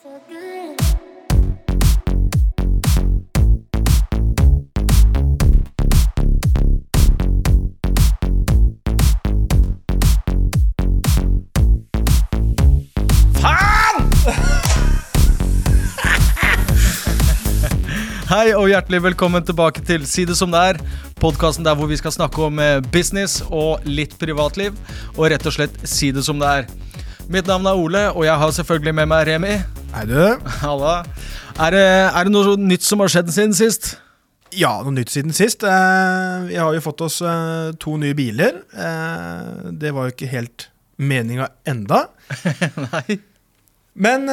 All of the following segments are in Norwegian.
Hei og hjertelig velkommen tilbake til Si det som det er. Podkasten der hvor vi skal snakke om eh, business og litt privatliv. Og rett og slett si det som det er. Mitt navn er Ole, og jeg har selvfølgelig med meg Remi. Hei, du. Halla. Er det, er det noe nytt som har skjedd siden sist? Ja, noe nytt siden sist. Eh, vi har jo fått oss eh, to nye biler. Eh, det var jo ikke helt meninga enda. Nei. Men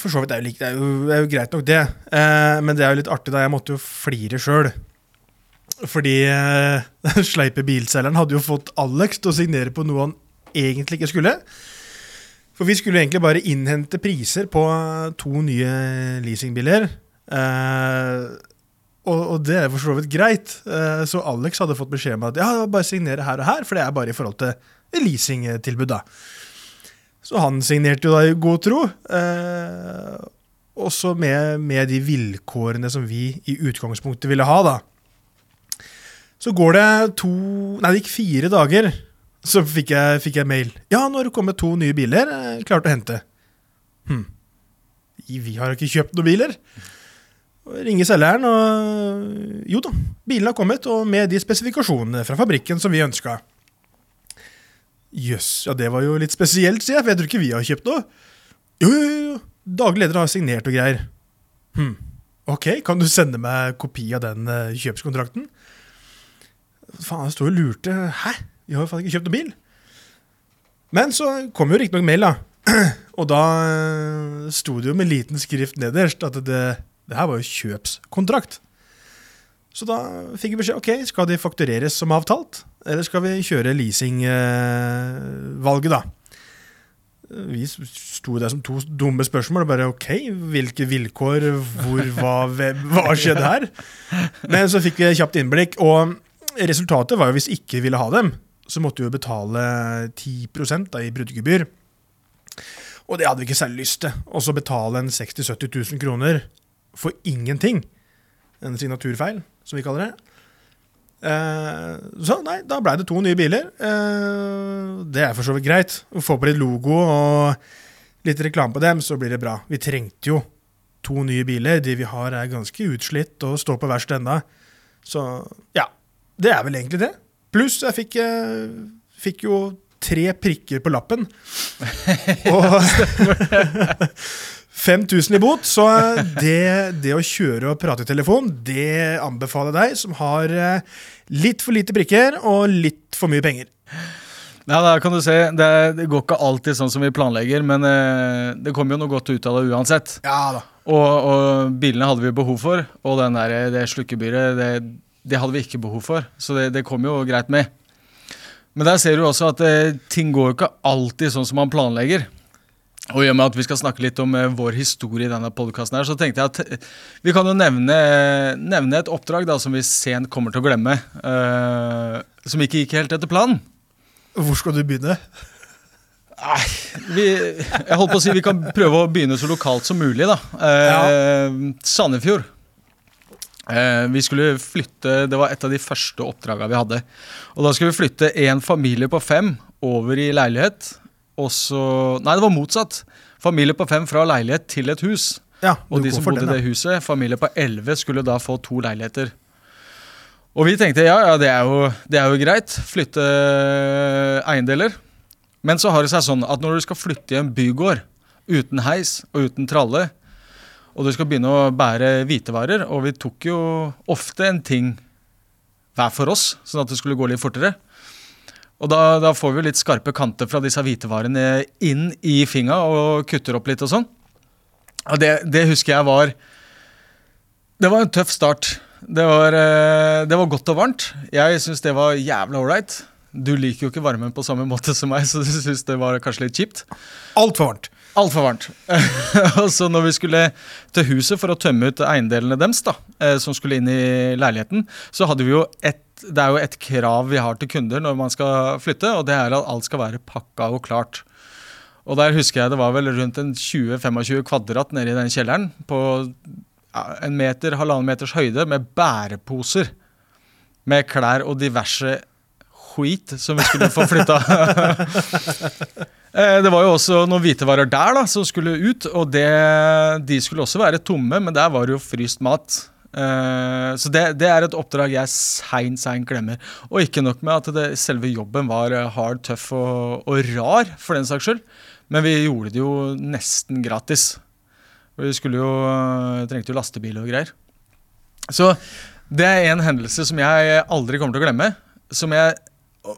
for så vidt er det er jo, det er jo greit nok, det. Men det er jo litt artig, da. Jeg måtte jo flire sjøl. Fordi den sleipe bilselgeren hadde jo fått Alex til å signere på noe han egentlig ikke skulle. For vi skulle egentlig bare innhente priser på eh, to nye leasingbiler. Eh, og, og det er for så vidt greit. Eh, så Alex hadde fått beskjed om at ja, bare signere her og her, for det er bare i forhold til leasingtilbud. da. Så han signerte jo da i god tro. Eh, også med, med de vilkårene som vi i utgangspunktet ville ha, da. Så går det to Nei, det gikk fire dager, så fikk jeg, fikk jeg mail. Ja, nå har det kommet to nye biler. eh, Klart å hente. Hm. Vi har ikke kjøpt noen biler. Ringe selgeren, og jo da, bilene har kommet, og med de spesifikasjonene fra fabrikken som vi ønska. Jøss, ja det var jo litt spesielt, sier jeg, for jeg tror ikke vi har kjøpt noe. Jo, jo, jo, daglig leder har signert og greier. Hm, ok, kan du sende meg kopi av den eh, kjøpskontrakten? Faen, jeg sto og lurte. Hæ? Vi har jo faen ikke kjøpt noen bil. Men så kom jo riktignok mail, da. Og da eh, sto det jo med liten skrift nederst at det, det her var jo kjøpskontrakt. Så da fikk jeg beskjed ok, skal de faktureres som avtalt, eller skal vi kjøre leasingvalget, da. Vi sto der som to dumme spørsmål. og bare ok, hvilke vilkår, hvor, hva, hva skjedde her? Men så fikk vi kjapt innblikk, og resultatet var jo hvis ikke ville ha dem, så måtte vi jo betale 10 da, i bruddegebyr. Og det hadde vi ikke særlig lyst til. Og så betale en 60 000-70 000 kroner for ingenting. En signaturfeil, som vi kaller det. Eh, så nei, da blei det to nye biler. Eh, det er for så vidt greit. Å få på litt logo og litt reklame på dem, så blir det bra. Vi trengte jo to nye biler. De vi har, er ganske utslitt og står på verst enda. Så ja, det er vel egentlig det. Pluss jeg fikk, eh, fikk jo tre prikker på lappen. Og 5000 i bot, så det, det å kjøre og prate i telefon, det anbefaler jeg deg som har eh, litt for lite prikker og litt for mye penger. Ja, da kan du se. Det, det går ikke alltid sånn som vi planlegger, men eh, det kommer jo noe godt ut av det uansett. Ja da. Og, og bilene hadde vi behov for, og den der, det slukkebyret, det, det hadde vi ikke behov for. Så det, det kom jo greit med. Men der ser du også at eh, ting går jo ikke alltid sånn som man planlegger. Og i og med at vi skal snakke litt om eh, vår historie i denne podkasten, så tenkte jeg at eh, vi kan jo nevne, nevne et oppdrag da, som vi sent kommer til å glemme. eh, som ikke gikk helt etter planen. Hvor skal du begynne? Nei, vi, jeg holdt på å si vi kan prøve å begynne så lokalt som mulig, da. Eh, Sandefjord. Eh, vi skulle flytte, Det var et av de første oppdragene vi hadde. Og Da skulle vi flytte en familie på fem over i leilighet. Og så Nei, det var motsatt. Familie på fem fra leilighet til et hus. Ja, Og de som bodde i det huset, familie på elleve, skulle da få to leiligheter. Og vi tenkte ja, ja, det er jo, det er jo greit. Flytte eiendeler. Men så har det seg sånn at når du skal flytte i en bygård uten heis og uten tralle, og du skal begynne å bære hvitevarer, og vi tok jo ofte en ting hver for oss, sånn at det skulle gå litt fortere. Og da, da får vi litt skarpe kanter fra disse hvitevarene inn i finga og kutter opp litt og sånn. Og det, det husker jeg var Det var en tøff start. Det var, eh, det var godt og varmt. Jeg syns det var jævla ålreit. Du liker jo ikke varmen på samme måte som meg, så du syns det var kanskje litt kjipt. Altfor varmt. Altfor varmt. og så når vi skulle til huset for å tømme ut eiendelene deres, da, eh, som skulle inn i leiligheten, så hadde vi jo et Det er jo et krav vi har til kunder når man skal flytte, og det er at alt skal være pakka og klart. Og der husker jeg det var vel rundt en 20-25 kvadrat nede i den kjelleren. På en meter, halvannen meters høyde med bæreposer. Med klær og diverse skit som vi skulle få flytta. Eh, det var jo også noen hvitevarer der da, som skulle ut, og det, de skulle også være tomme, men der var det jo fryst mat. Eh, så det, det er et oppdrag jeg sein, sein glemmer. Og ikke nok med at det, selve jobben var eh, hard, tøff og, og rar, for den saks skyld. Men vi gjorde det jo nesten gratis. Vi skulle jo, trengte jo lastebil og greier. Så det er en hendelse som jeg aldri kommer til å glemme. Som jeg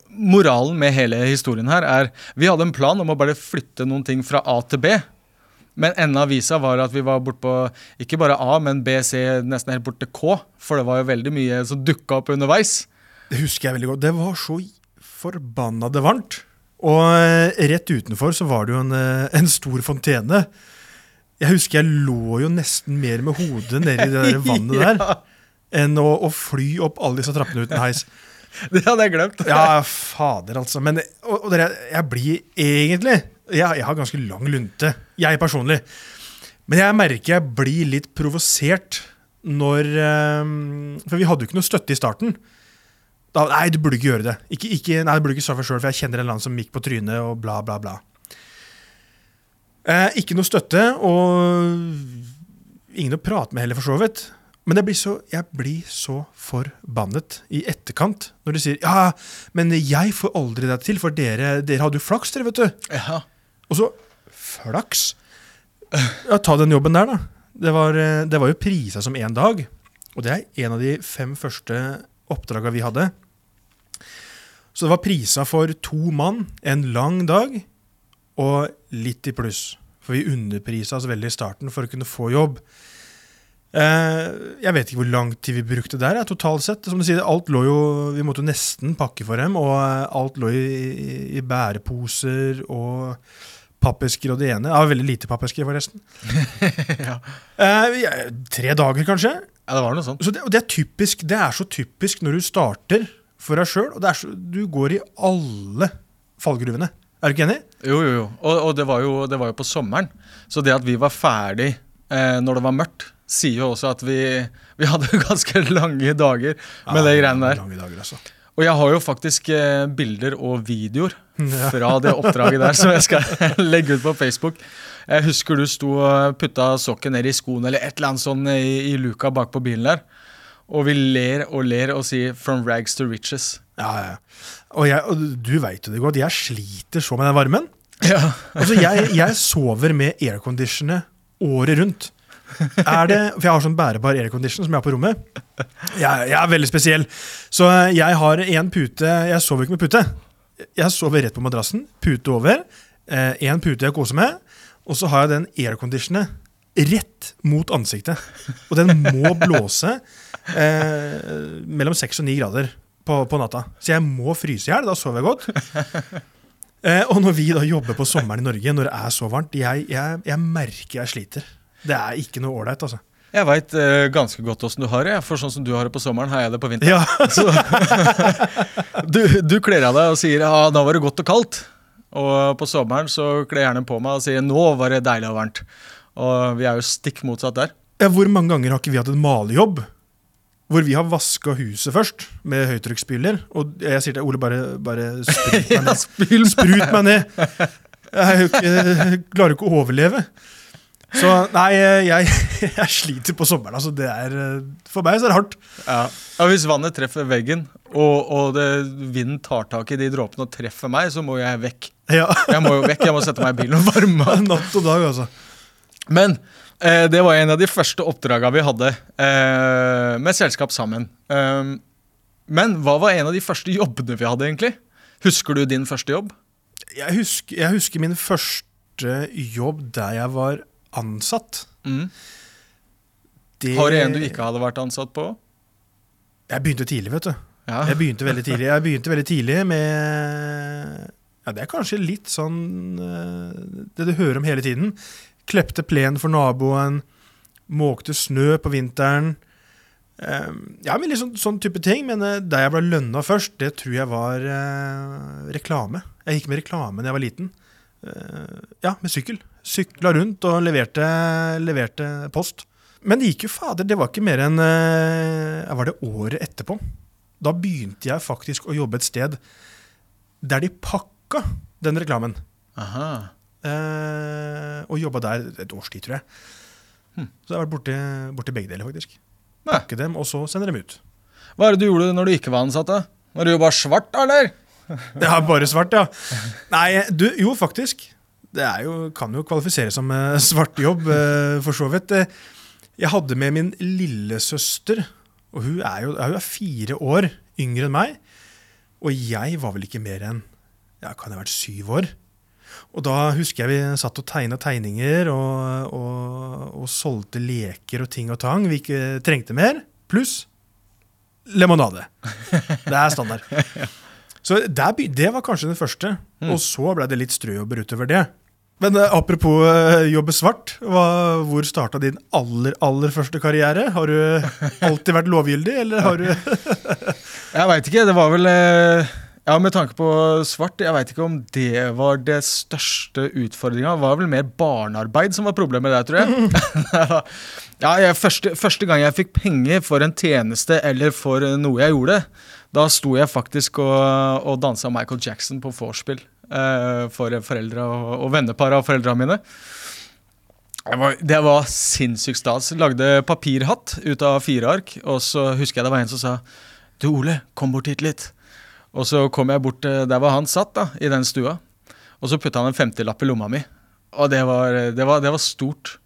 moralen med hele historien her er Vi hadde en plan om å bare flytte noen ting fra A til B. Men enden av visa var at vi var bort på ikke bare A, men B, C, nesten helt bort til K. For det var jo veldig mye som dukka opp underveis. Det husker jeg veldig godt. Det var så forbanna det varmt. Og eh, rett utenfor så var det jo en, eh, en stor fontene. Jeg husker jeg lå jo nesten mer med hodet nedi det der vannet der ja, enn å, å fly opp alle disse trappene uten heis. det hadde jeg glemt. Ja, fader, altså. Men og, og dere, jeg blir egentlig jeg, jeg har ganske lang lunte, jeg personlig. Men jeg merker jeg blir litt provosert når um, For vi hadde jo ikke noe støtte i starten. Da, nei, du burde ikke gjøre det. Ikke, ikke, nei, du burde ikke straffe sjøl, for jeg kjenner en annen som gikk på trynet, og bla, bla, bla. Eh, ikke noe støtte, og ingen å prate med heller, for så vidt. Men blir, så, jeg blir så forbannet i etterkant når de sier ja, men jeg får aldri det til, for dere, dere hadde jo flaks, dere, vet du. Ja. Og så Flaks? Ja, ta den jobben der, da. Det var, det var jo prisa som én dag. Og det er en av de fem første oppdraga vi hadde. Så det var prisa for to mann en lang dag og litt i pluss. For vi underprisa oss veldig i starten for å kunne få jobb. Eh, jeg vet ikke hvor lang tid vi brukte der, totalt sett. Som du sier, alt lå jo, Vi måtte jo nesten pakke for dem, og eh, alt lå i, i, i bæreposer og pappesker og det ene. Ja, veldig lite pappesker, forresten. ja. Eh, tre dager, kanskje. ja, det var noe sånt. Så det, og det er typisk, det er så typisk når du starter for deg sjøl, og så, du går i alle fallgruvene. Er du ikke enig? Jo, jo, jo. Og, og det, var jo, det var jo på sommeren. Så det at vi var ferdig eh, når det var mørkt, sier jo også at vi, vi hadde ganske lange dager med det greiene der. Lange dager, altså. Og jeg har jo faktisk eh, bilder og videoer Ja. fra det oppdraget der som jeg skal legge ut på Facebook. Jeg husker du sto og putta sokken ned i skoen eller et eller annet sånn i, i luka bak på bilen der. Og vi ler og ler og sier 'from rags to riches'. Ja, ja. Og, jeg, og du veit jo det godt, jeg sliter så med den varmen. Ja. Altså, jeg, jeg sover med airconditioner året rundt. Er det, for jeg har sånn bærebar aircondition som jeg har på rommet. Jeg, jeg er veldig spesiell. Så jeg har én pute Jeg sover ikke med pute. Jeg sover rett på madrassen. Pute over. Én pute jeg koser med. Og så har jeg den airconditionen rett mot ansiktet. Og den må blåse eh, mellom seks og ni grader på, på natta. Så jeg må fryse i hjel. Da sover jeg godt. Eh, og når vi da jobber på sommeren i Norge, når det er så varmt, jeg, jeg, jeg merker jeg sliter. Det er ikke noe ålreit, altså. Jeg veit uh, ganske godt åssen du har det. For sånn som du har det på sommeren, har jeg det på vinteren. Ja, Så, du, du kler av deg og sier ja, da var det godt og kaldt. Og på sommeren så kler jeg gjerne på meg og sier nå var det deilig og varmt. Og vi er jo stikk motsatt der. Ja, Hvor mange ganger har ikke vi hatt en malejobb? Hvor vi har vaska huset først med høytrykksspyler. Og jeg sier til Ole, bare, bare sprut meg ned. Sprut meg ned! Jeg, ikke, jeg klarer ikke å overleve. Så nei, jeg, jeg sliter på sommeren. Altså, det er, for meg så er det hardt. Ja. ja, Hvis vannet treffer veggen, og, og det, vinden tar tak i de dråpene og treffer meg, så må jeg vekk. Ja, Jeg må jo vekk, jeg må sette meg i bilen og varme opp. Natt og dag, altså. Men eh, det var en av de første oppdraga vi hadde eh, med selskap sammen. Eh, men hva var en av de første jobbene vi hadde, egentlig? Husker du din første jobb? Jeg husker, jeg husker min første jobb der jeg var ansatt. Mm. Det, Har du en du ikke hadde vært ansatt på? Jeg begynte tidlig, vet du. Ja. Jeg begynte veldig tidlig Jeg begynte veldig tidlig med Ja, det er kanskje litt sånn eh, Det du hører om hele tiden. Klepte plen for naboen. Måkte snø på vinteren. Ja, men litt sånn, type ting. Men eh, der jeg ble lønna først, det tror jeg var eh, reklame. Jeg gikk med reklame da jeg var liten. ja, med sykkel. Sykla rundt og leverte, leverte post. Men det gikk jo fader, det var ikke mer enn eh, Var det året etterpå? Da begynte jeg faktisk å jobbe et sted der de pakka den reklamen. Aha. Eh, og jobba der et års tid, tror jeg. Hm. Så jeg har vært borti, borti begge deler, faktisk. Ja. Pakke dem, og så sende dem ut. Hva er det du gjorde når du ikke var ansatt? da? Var du bare svart, eller? Det er bare svart, ja. Nei, du, jo, faktisk. Det er jo, kan jo kvalifisere som eh, svart jobb, eh, for så vidt. Eh, Jeg hadde med min lillesøster, og hun er jo hun er fire år yngre enn meg. Og jeg var vel ikke mer enn ja, kan jeg ha vært syv år. Og da husker jeg vi satt og tegna tegninger og, og, og solgte leker og ting og tang vi ikke trengte mer. Pluss lemonade. Det er standard. Så der, det var kanskje den første. Og så ble det litt strøjobber utover det. Men eh, apropos eh, jobbe svart, hva, hvor starta din aller, aller første karriere? Har du alltid vært lovgyldig, eller har du Jeg veit ikke. Det var vel eh, Ja, med tanke på svart, jeg veit ikke om det var det største utfordringa. Det var vel mer barnearbeid som var problemet der, tror jeg. ja, jeg, første, første gang jeg fikk penger for en tjeneste eller for noe jeg gjorde, da sto jeg faktisk og, og dansa Michael Jackson på vorspiel for foreldre og, og vennepar av foreldrene mine. Det var, det var sinnssykt stas. Lagde papirhatt ut av fire ark. Og så husker jeg det var en som sa Du, Ole, kom bort hit litt. Og så kom jeg bort eh, der var han satt, da, i den stua. Og så putta han en femtilapp i lomma mi. Og det var, det var, det var stort.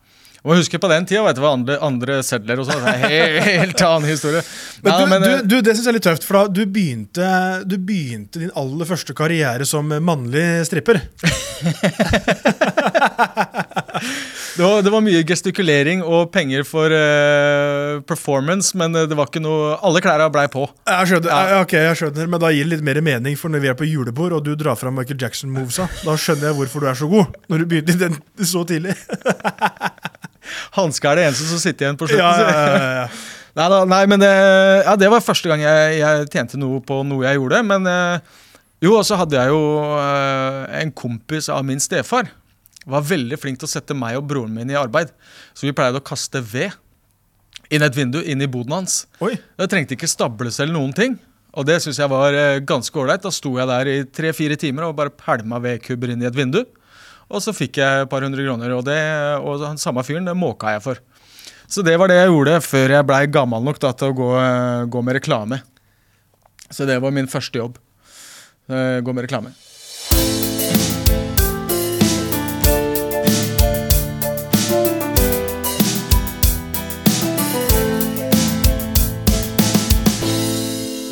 Jeg husker På den tida vet du, var andre, andre sedler og sånn. En helt annen historie. Men, Ja, du, men, eh, du, du, det syns jeg er litt tøft, for da du begynte, du begynte din aller første karriere som mannlig stripper. Det var, det var mye gestikulering og penger for uh, performance, men eh, det var ikke noe Alle klærne blei på. Jeg skjønner, Ja. ok, jeg skjønner, men da gir det litt mer mening, for når vi er på julebord, og du drar fram Michael Jackson-movesa, da skjønner jeg hvorfor du er så god, når du den så tidlig. Hanska er det eneste som sitter igjen på slutten. Ja, ja. Nei, da, nei, men det, ja, det var første gang jeg, jeg tjente noe på noe jeg gjorde. Men eh, jo, og så hadde jeg jo eh, en kompis av min stefar. Var veldig flink til å sette meg og broren min i arbeid. Så vi pleide å kaste ved inn et vindu, inn i boden hans. Oi, Det trengte ikke stables eller noen ting. Og det syns jeg var eh, ganske ålreit. Da sto jeg der i tre-fire timer og bare pælma vedkubber inn i et vindu. Og så fikk jeg et par hundre kroner, og, det, og han samme fyren det måka jeg for. Så det var det jeg gjorde før jeg blei gammel nok da, til å gå, eh, gå med reklame. Så det var min første jobb. Eh, Gå med reklame.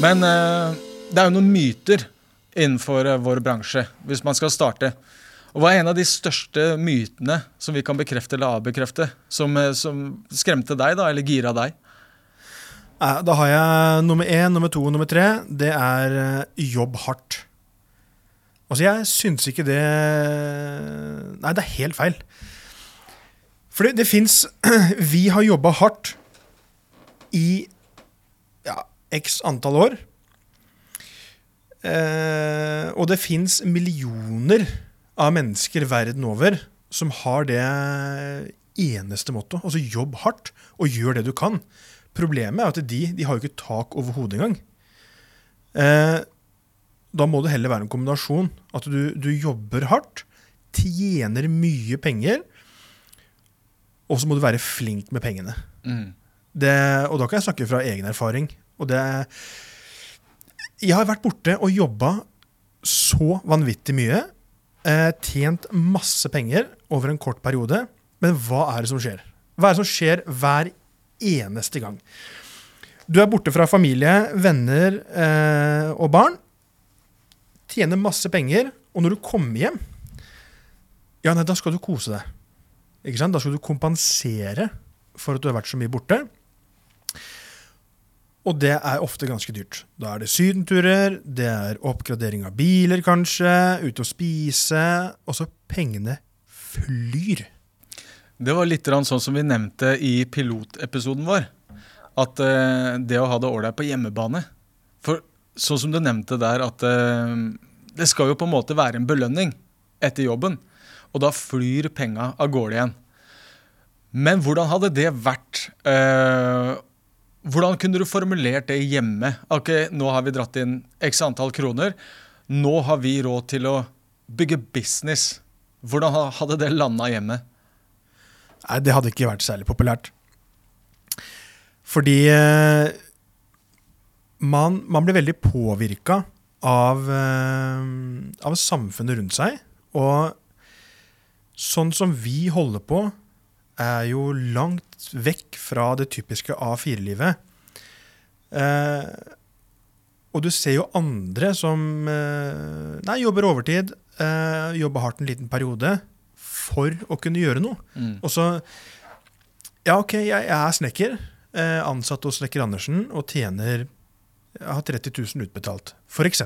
Men eh, det er jo noen myter innenfor vår bransje hvis man skal starte. Og Hva er en av de største mytene som vi kan bekrefte eller avbekrefte, som, eh, som skremte deg da, eller gira deg? Da har jeg nummer én, nummer to og nummer tre. Det er eh, jobb hardt. Altså, jeg syns ikke det Nei, det er helt feil. For det, det fins Vi har jobba hardt i ja, x antall år. Eh, og det fins millioner av mennesker verden over som har det eneste motto. Altså jobb hardt og gjør det du kan. Problemet er at de, de har jo ikke tak over hodet engang. Eh, da må det heller være en kombinasjon. At du, du jobber hardt, tjener mye penger, og så må du være flink med pengene. Det, og da kan jeg snakke fra egen erfaring. Og det Jeg har vært borte og jobba så vanvittig mye. Eh, tjent masse penger over en kort periode. Men hva er det som skjer? Hva er det som skjer hver eneste gang? Du er borte fra familie, venner eh, og barn. Tjener masse penger. Og når du kommer hjem, ja, nei, da skal du kose deg. Ikke sant? Da skal du kompensere for at du har vært så mye borte. Og det er ofte ganske dyrt. Da er det sydenturer, det er oppgradering av biler kanskje, ute å spise, og så pengene flyr. Det var litt sånn som vi nevnte i pilotepisoden vår. At eh, det å ha det ålreit på hjemmebane For sånn som du nevnte der, at eh, det skal jo på en måte være en belønning etter jobben. og da flyr penga av gårde igjen. Men hvordan hadde det vært? Eh, hvordan kunne du formulert det hjemme? Ok, nå har vi dratt inn x antall kroner. Nå har vi råd til å bygge business. Hvordan hadde det landa hjemme? Nei, det hadde ikke vært særlig populært. Fordi eh, man, man blir veldig påvirka av, eh, av samfunnet rundt seg. Og sånn som vi holder på, er jo langt vekk fra det typiske A4-livet. Eh, og du ser jo andre som eh, nei, jobber overtid, eh, jobber hardt en liten periode for å kunne gjøre noe. Mm. Og så Ja, OK, jeg, jeg er snekker, eh, ansatt hos Snekker Andersen og tjener Jeg har 30 000 utbetalt, f.eks.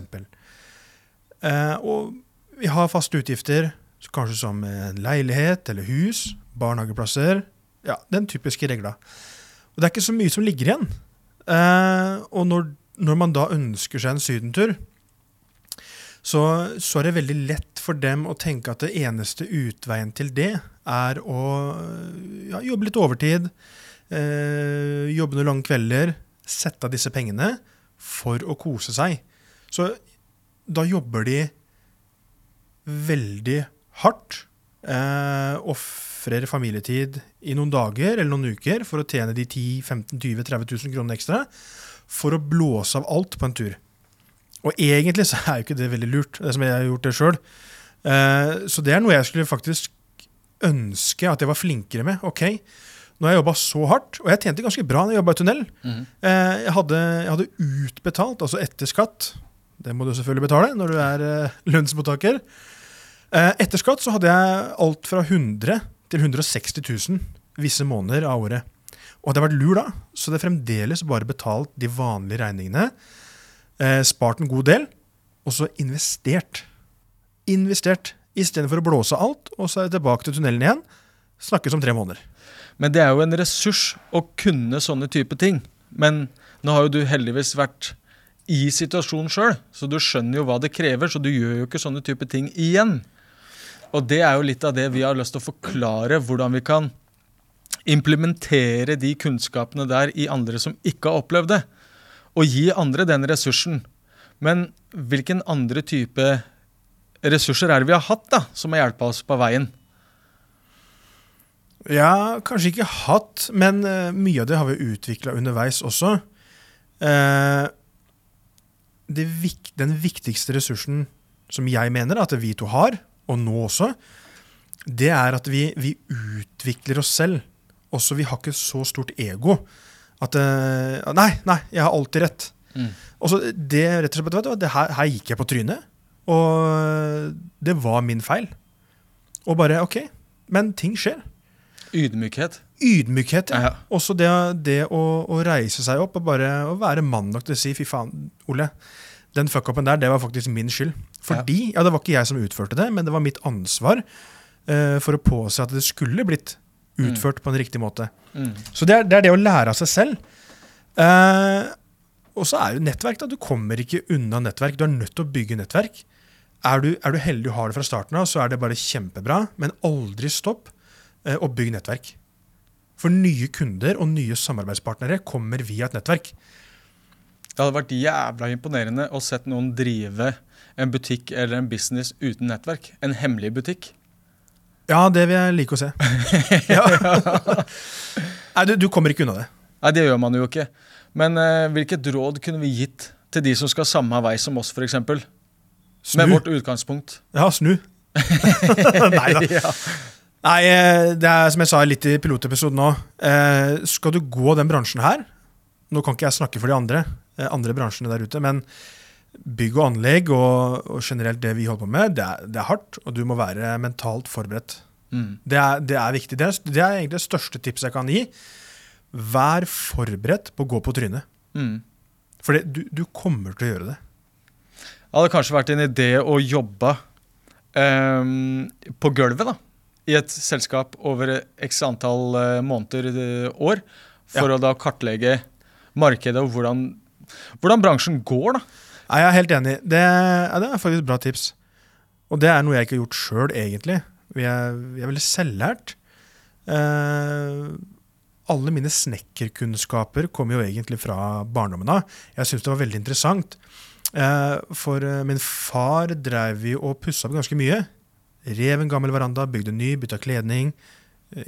Eh, og vi har faste utgifter, kanskje som en leilighet eller hus, barnehageplasser Ja, den typiske regla. Og det er ikke så mye som ligger igjen. Eh, og når, når man da ønsker seg en sydentur, så, så er det veldig lett for dem å tenke at det eneste utveien til det er å ja, jobbe litt overtid, eh, jobbe noen lange kvelder, sette av disse pengene for å kose seg. Så da jobber de veldig hardt, eh, ofrer familietid i noen dager eller noen uker for å tjene de 10 15 20 30 000 kronene ekstra, for å blåse av alt på en tur. Og egentlig så er jo ikke det veldig lurt, det som jeg har gjort det sjøl. Så det er noe jeg skulle faktisk ønske at jeg var flinkere med. Ok, nå har jeg jobba så hardt, og jeg tjente ganske bra når jeg jobba i tunnel. Mm. Eh, Jeg hadde, jeg hadde utbetalt, altså etter skatt. Det må du selvfølgelig betale når du er eh, lønnsmottaker. Eh, Etter skatt så hadde jeg alt fra 100 til 160 000 visse måneder av året. Og hadde jeg vært lur da, så hadde jeg fremdeles bare betalt de vanlige regningene. Eh, spart en god del, og så investert. Investert. Istedenfor å blåse alt, og så er jeg tilbake til tunnelen igjen. Snakkes om tre måneder. Men det er jo en ressurs å kunne sånne type ting. Men nå har jo du heldigvis vært i situasjonen sjøl, så du skjønner jo hva det krever, så du gjør jo ikke sånne type ting igjen. Og det er jo litt av det vi har lyst til å forklare, hvordan vi kan implementere de kunnskapene der i andre som ikke har opplevd det. Og gi andre den ressursen. Men hvilken andre type ressurser er det vi har hatt da, som har hjulpet oss på veien? Ja, kanskje ikke hatt, men eh, mye av det har vi utvikla underveis også. Eh, den viktigste ressursen som jeg mener at vi to har, og nå også, det er at vi, vi utvikler oss selv. Også vi har ikke så stort ego. At eh, Nei, nei, jeg har alltid rett. Mm. Og så det rett og slett, vet du, det her, her gikk jeg på trynet, og det var min feil. Og bare OK, men ting skjer. Ydmykhet. Ydmykhet. Ja. Ja. Også det, det å, å reise seg opp og bare være mann nok til å si fy faen, Ole, den fuck-upen der, det var faktisk min skyld. Fordi, ja. det var ikke jeg som utførte det, men det var mitt ansvar uh, for å påse at det skulle blitt utført på en riktig måte. Mm. Så det er, det er det å lære av seg selv. Uh, og så er jo nettverk, da. Du kommer ikke unna nettverk. Du er nødt til å bygge nettverk. Er du, er du heldig og har det fra starten av, så er det bare kjempebra, men aldri stopp uh, å bygge nettverk. For nye kunder og nye samarbeidspartnere kommer via et nettverk. Det hadde vært jævla imponerende å sett noen drive en butikk eller en business uten nettverk. En hemmelig butikk. Ja, det vil jeg like å se. Nei, du, du kommer ikke unna det. Nei, det gjør man jo ikke. Men eh, hvilket råd kunne vi gitt til de som skal samme vei som oss, f.eks.? Med vårt utgangspunkt. Ja, snu. Nei da. ja. Nei, eh, det er som jeg sa litt i pilotepisoden nå. Eh, skal du gå den bransjen her Nå kan ikke jeg snakke for de andre, eh, andre bransjene der ute, men bygg og anlegg og, og generelt det vi holder på med, det er, det er hardt, og du må være mentalt forberedt. Mm. Det er, det er viktig. Det er, det er egentlig det største tipset jeg kan gi. Vær forberedt på å gå på trynet. Mm. For du, du kommer til å gjøre det. Det hadde kanskje vært en idé å jobbe um, på gulvet da, i et selskap over x antall eh, måneder, eh, år, for å da kartlegge markedet og hvordan, hvordan bransjen går. da. Nei, jeg er helt enig. Det, ja, det er faktisk et bra tips. Og det er noe jeg ikke har gjort sjøl, egentlig. Er, vi er veldig selvlært. Eh, alle mine snekkerkunnskaper kommer jo egentlig fra barndommen av. Jeg syns det var veldig interessant. Eh, for eh, min far drev vi og pussa opp ganske mye. Rev en gammel veranda, bygde ny, bytta kledning.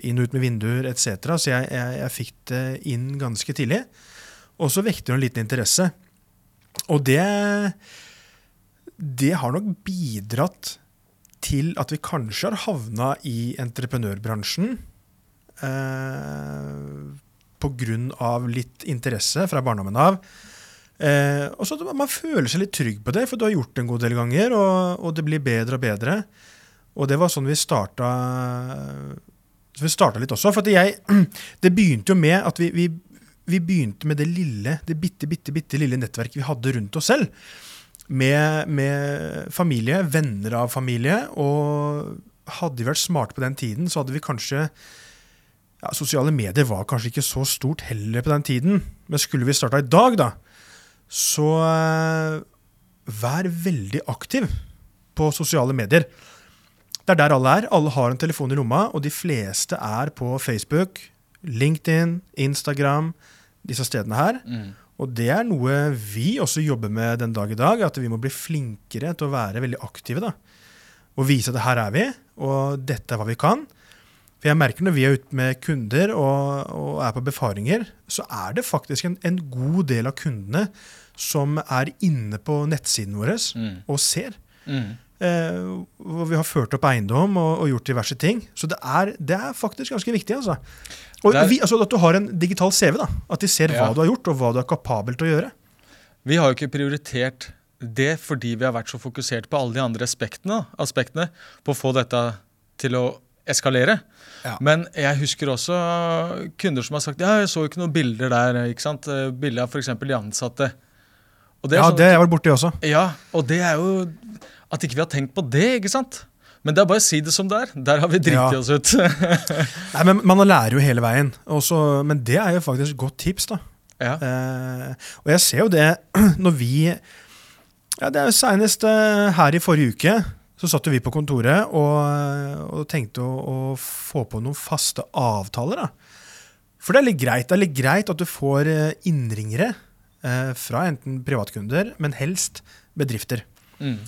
Inn og ut med vinduer etc. Så jeg, jeg, jeg fikk det inn ganske tidlig. Og så vekte det en liten interesse. Og det, det har nok bidratt til at vi kanskje har havna i entreprenørbransjen. Eh, Pga. litt interesse fra barndommen av. Eh, og så Man føler seg litt trygg på det, for du har gjort det en god del ganger, og, og det blir bedre og bedre. Og det var sånn vi starta, vi starta litt også. For jeg, det begynte jo med at vi, vi, vi begynte med det lille, det bitte, bitte, bitte lille nettverket vi hadde rundt oss selv. Med, med familie, venner av familie. Og hadde vi vært smarte på den tiden, så hadde vi kanskje ja, Sosiale medier var kanskje ikke så stort heller på den tiden. Men skulle vi starta i dag, da, så eh, vær veldig aktiv på sosiale medier. Det er der alle er. Alle har en telefon i lomma, og de fleste er på Facebook, LinkedIn, Instagram, disse stedene her. Mm. Og det er noe vi også jobber med den dag i dag, at vi må bli flinkere til å være veldig aktive. da. Og vise at her er vi, og dette er hva vi kan. For jeg merker når vi er ute med kunder og, og er på befaringer, så er det faktisk en, en god del av kundene som er inne på nettsiden vår Mm. og ser. Mm. Eh, hvor vi har ført opp eiendom og, og gjort diverse ting. Så det er, det er faktisk ganske viktig. altså. Og er- vi, altså At du har en digital CV. da, At de ser hva Ja. du har gjort, og hva du er kapabel til å gjøre. Vi har jo ikke prioritert det fordi vi har vært så fokusert på alle de andre aspektene, aspektene på å få dette til å eskalere. Ja. Men jeg husker også kunder som har sagt ja, jeg så ikke noen bilder der. ikke sant? Eh, Bilder av f.eks. de ansatte. Det Ja, sånn- det har jeg vært borti også. ja, og det er jo at ikke vi har tenkt på det, ikke sant? Men det er bare å si det som det er. Der har vi driti Ja. oss ut. Nei, men Man lærer jo hele veien. Også, men det er jo faktisk et godt tips. da. ja. Eh, og jeg ser jo det når vi ja, Det er jo Senest eh, her i forrige uke så satt jo vi på kontoret og, og tenkte å, å få på noen faste avtaler. da. For det er litt greit. Det er litt greit at du får eh, innringere eh, fra enten privatkunder, men helst bedrifter. Mm.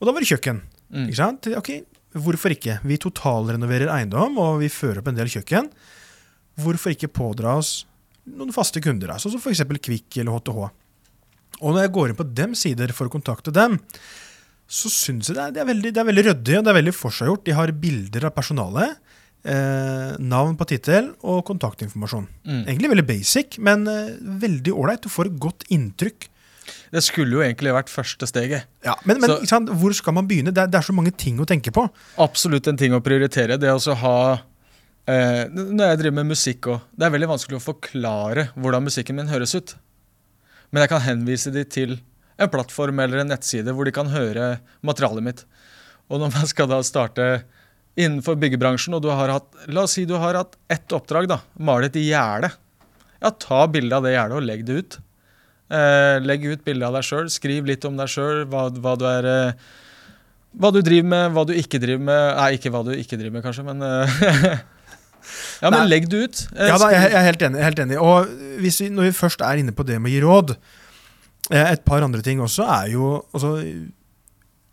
Og da var det kjøkken. Mm. Ikke sant? Ok, Hvorfor ikke? Vi totalrenoverer eiendom, og vi fører opp en del kjøkken. Hvorfor ikke pådra oss noen faste kunder, altså som f.eks. Kvikk eller HTH? Og når jeg går inn på dem sider for å kontakte dem, så syns jeg det er, det, er veldig, det er veldig ryddig og det er veldig forseggjort. De har bilder av personalet, eh, navn på tittel og kontaktinformasjon. Mm. Egentlig veldig basic, men eh, veldig ålreit. Du får et godt inntrykk. Det skulle jo egentlig vært første steget. Ja, men men Så- sant? hvor skal man begynne? Det er, det er så mange ting å tenke på. Absolutt en ting å prioritere. Det å ha eh, Når jeg driver med musikk òg, det er veldig vanskelig å forklare hvordan musikken min høres ut. Men jeg kan henvise de til en plattform eller en nettside hvor de kan høre materialet mitt. Og når man skal da starte innenfor byggebransjen, og du har hatt La oss si du har hatt ett oppdrag, da. Male et gjerde. Ja, ta bilde av det gjerdet og legg det ut. Eh, legg ut bilde av deg sjøl. Skriv litt om deg sjøl, hva, hva du er eh, hva du driver med, hva du ikke driver med Nei, ikke hva du ikke driver med, kanskje, men eh, Ja, men Nei. legg det ut. Eh, Ja, da, jeg, er helt enig. helt enig. Og vi, når vi først er inne på det med å gi råd Et par andre ting også er jo altså,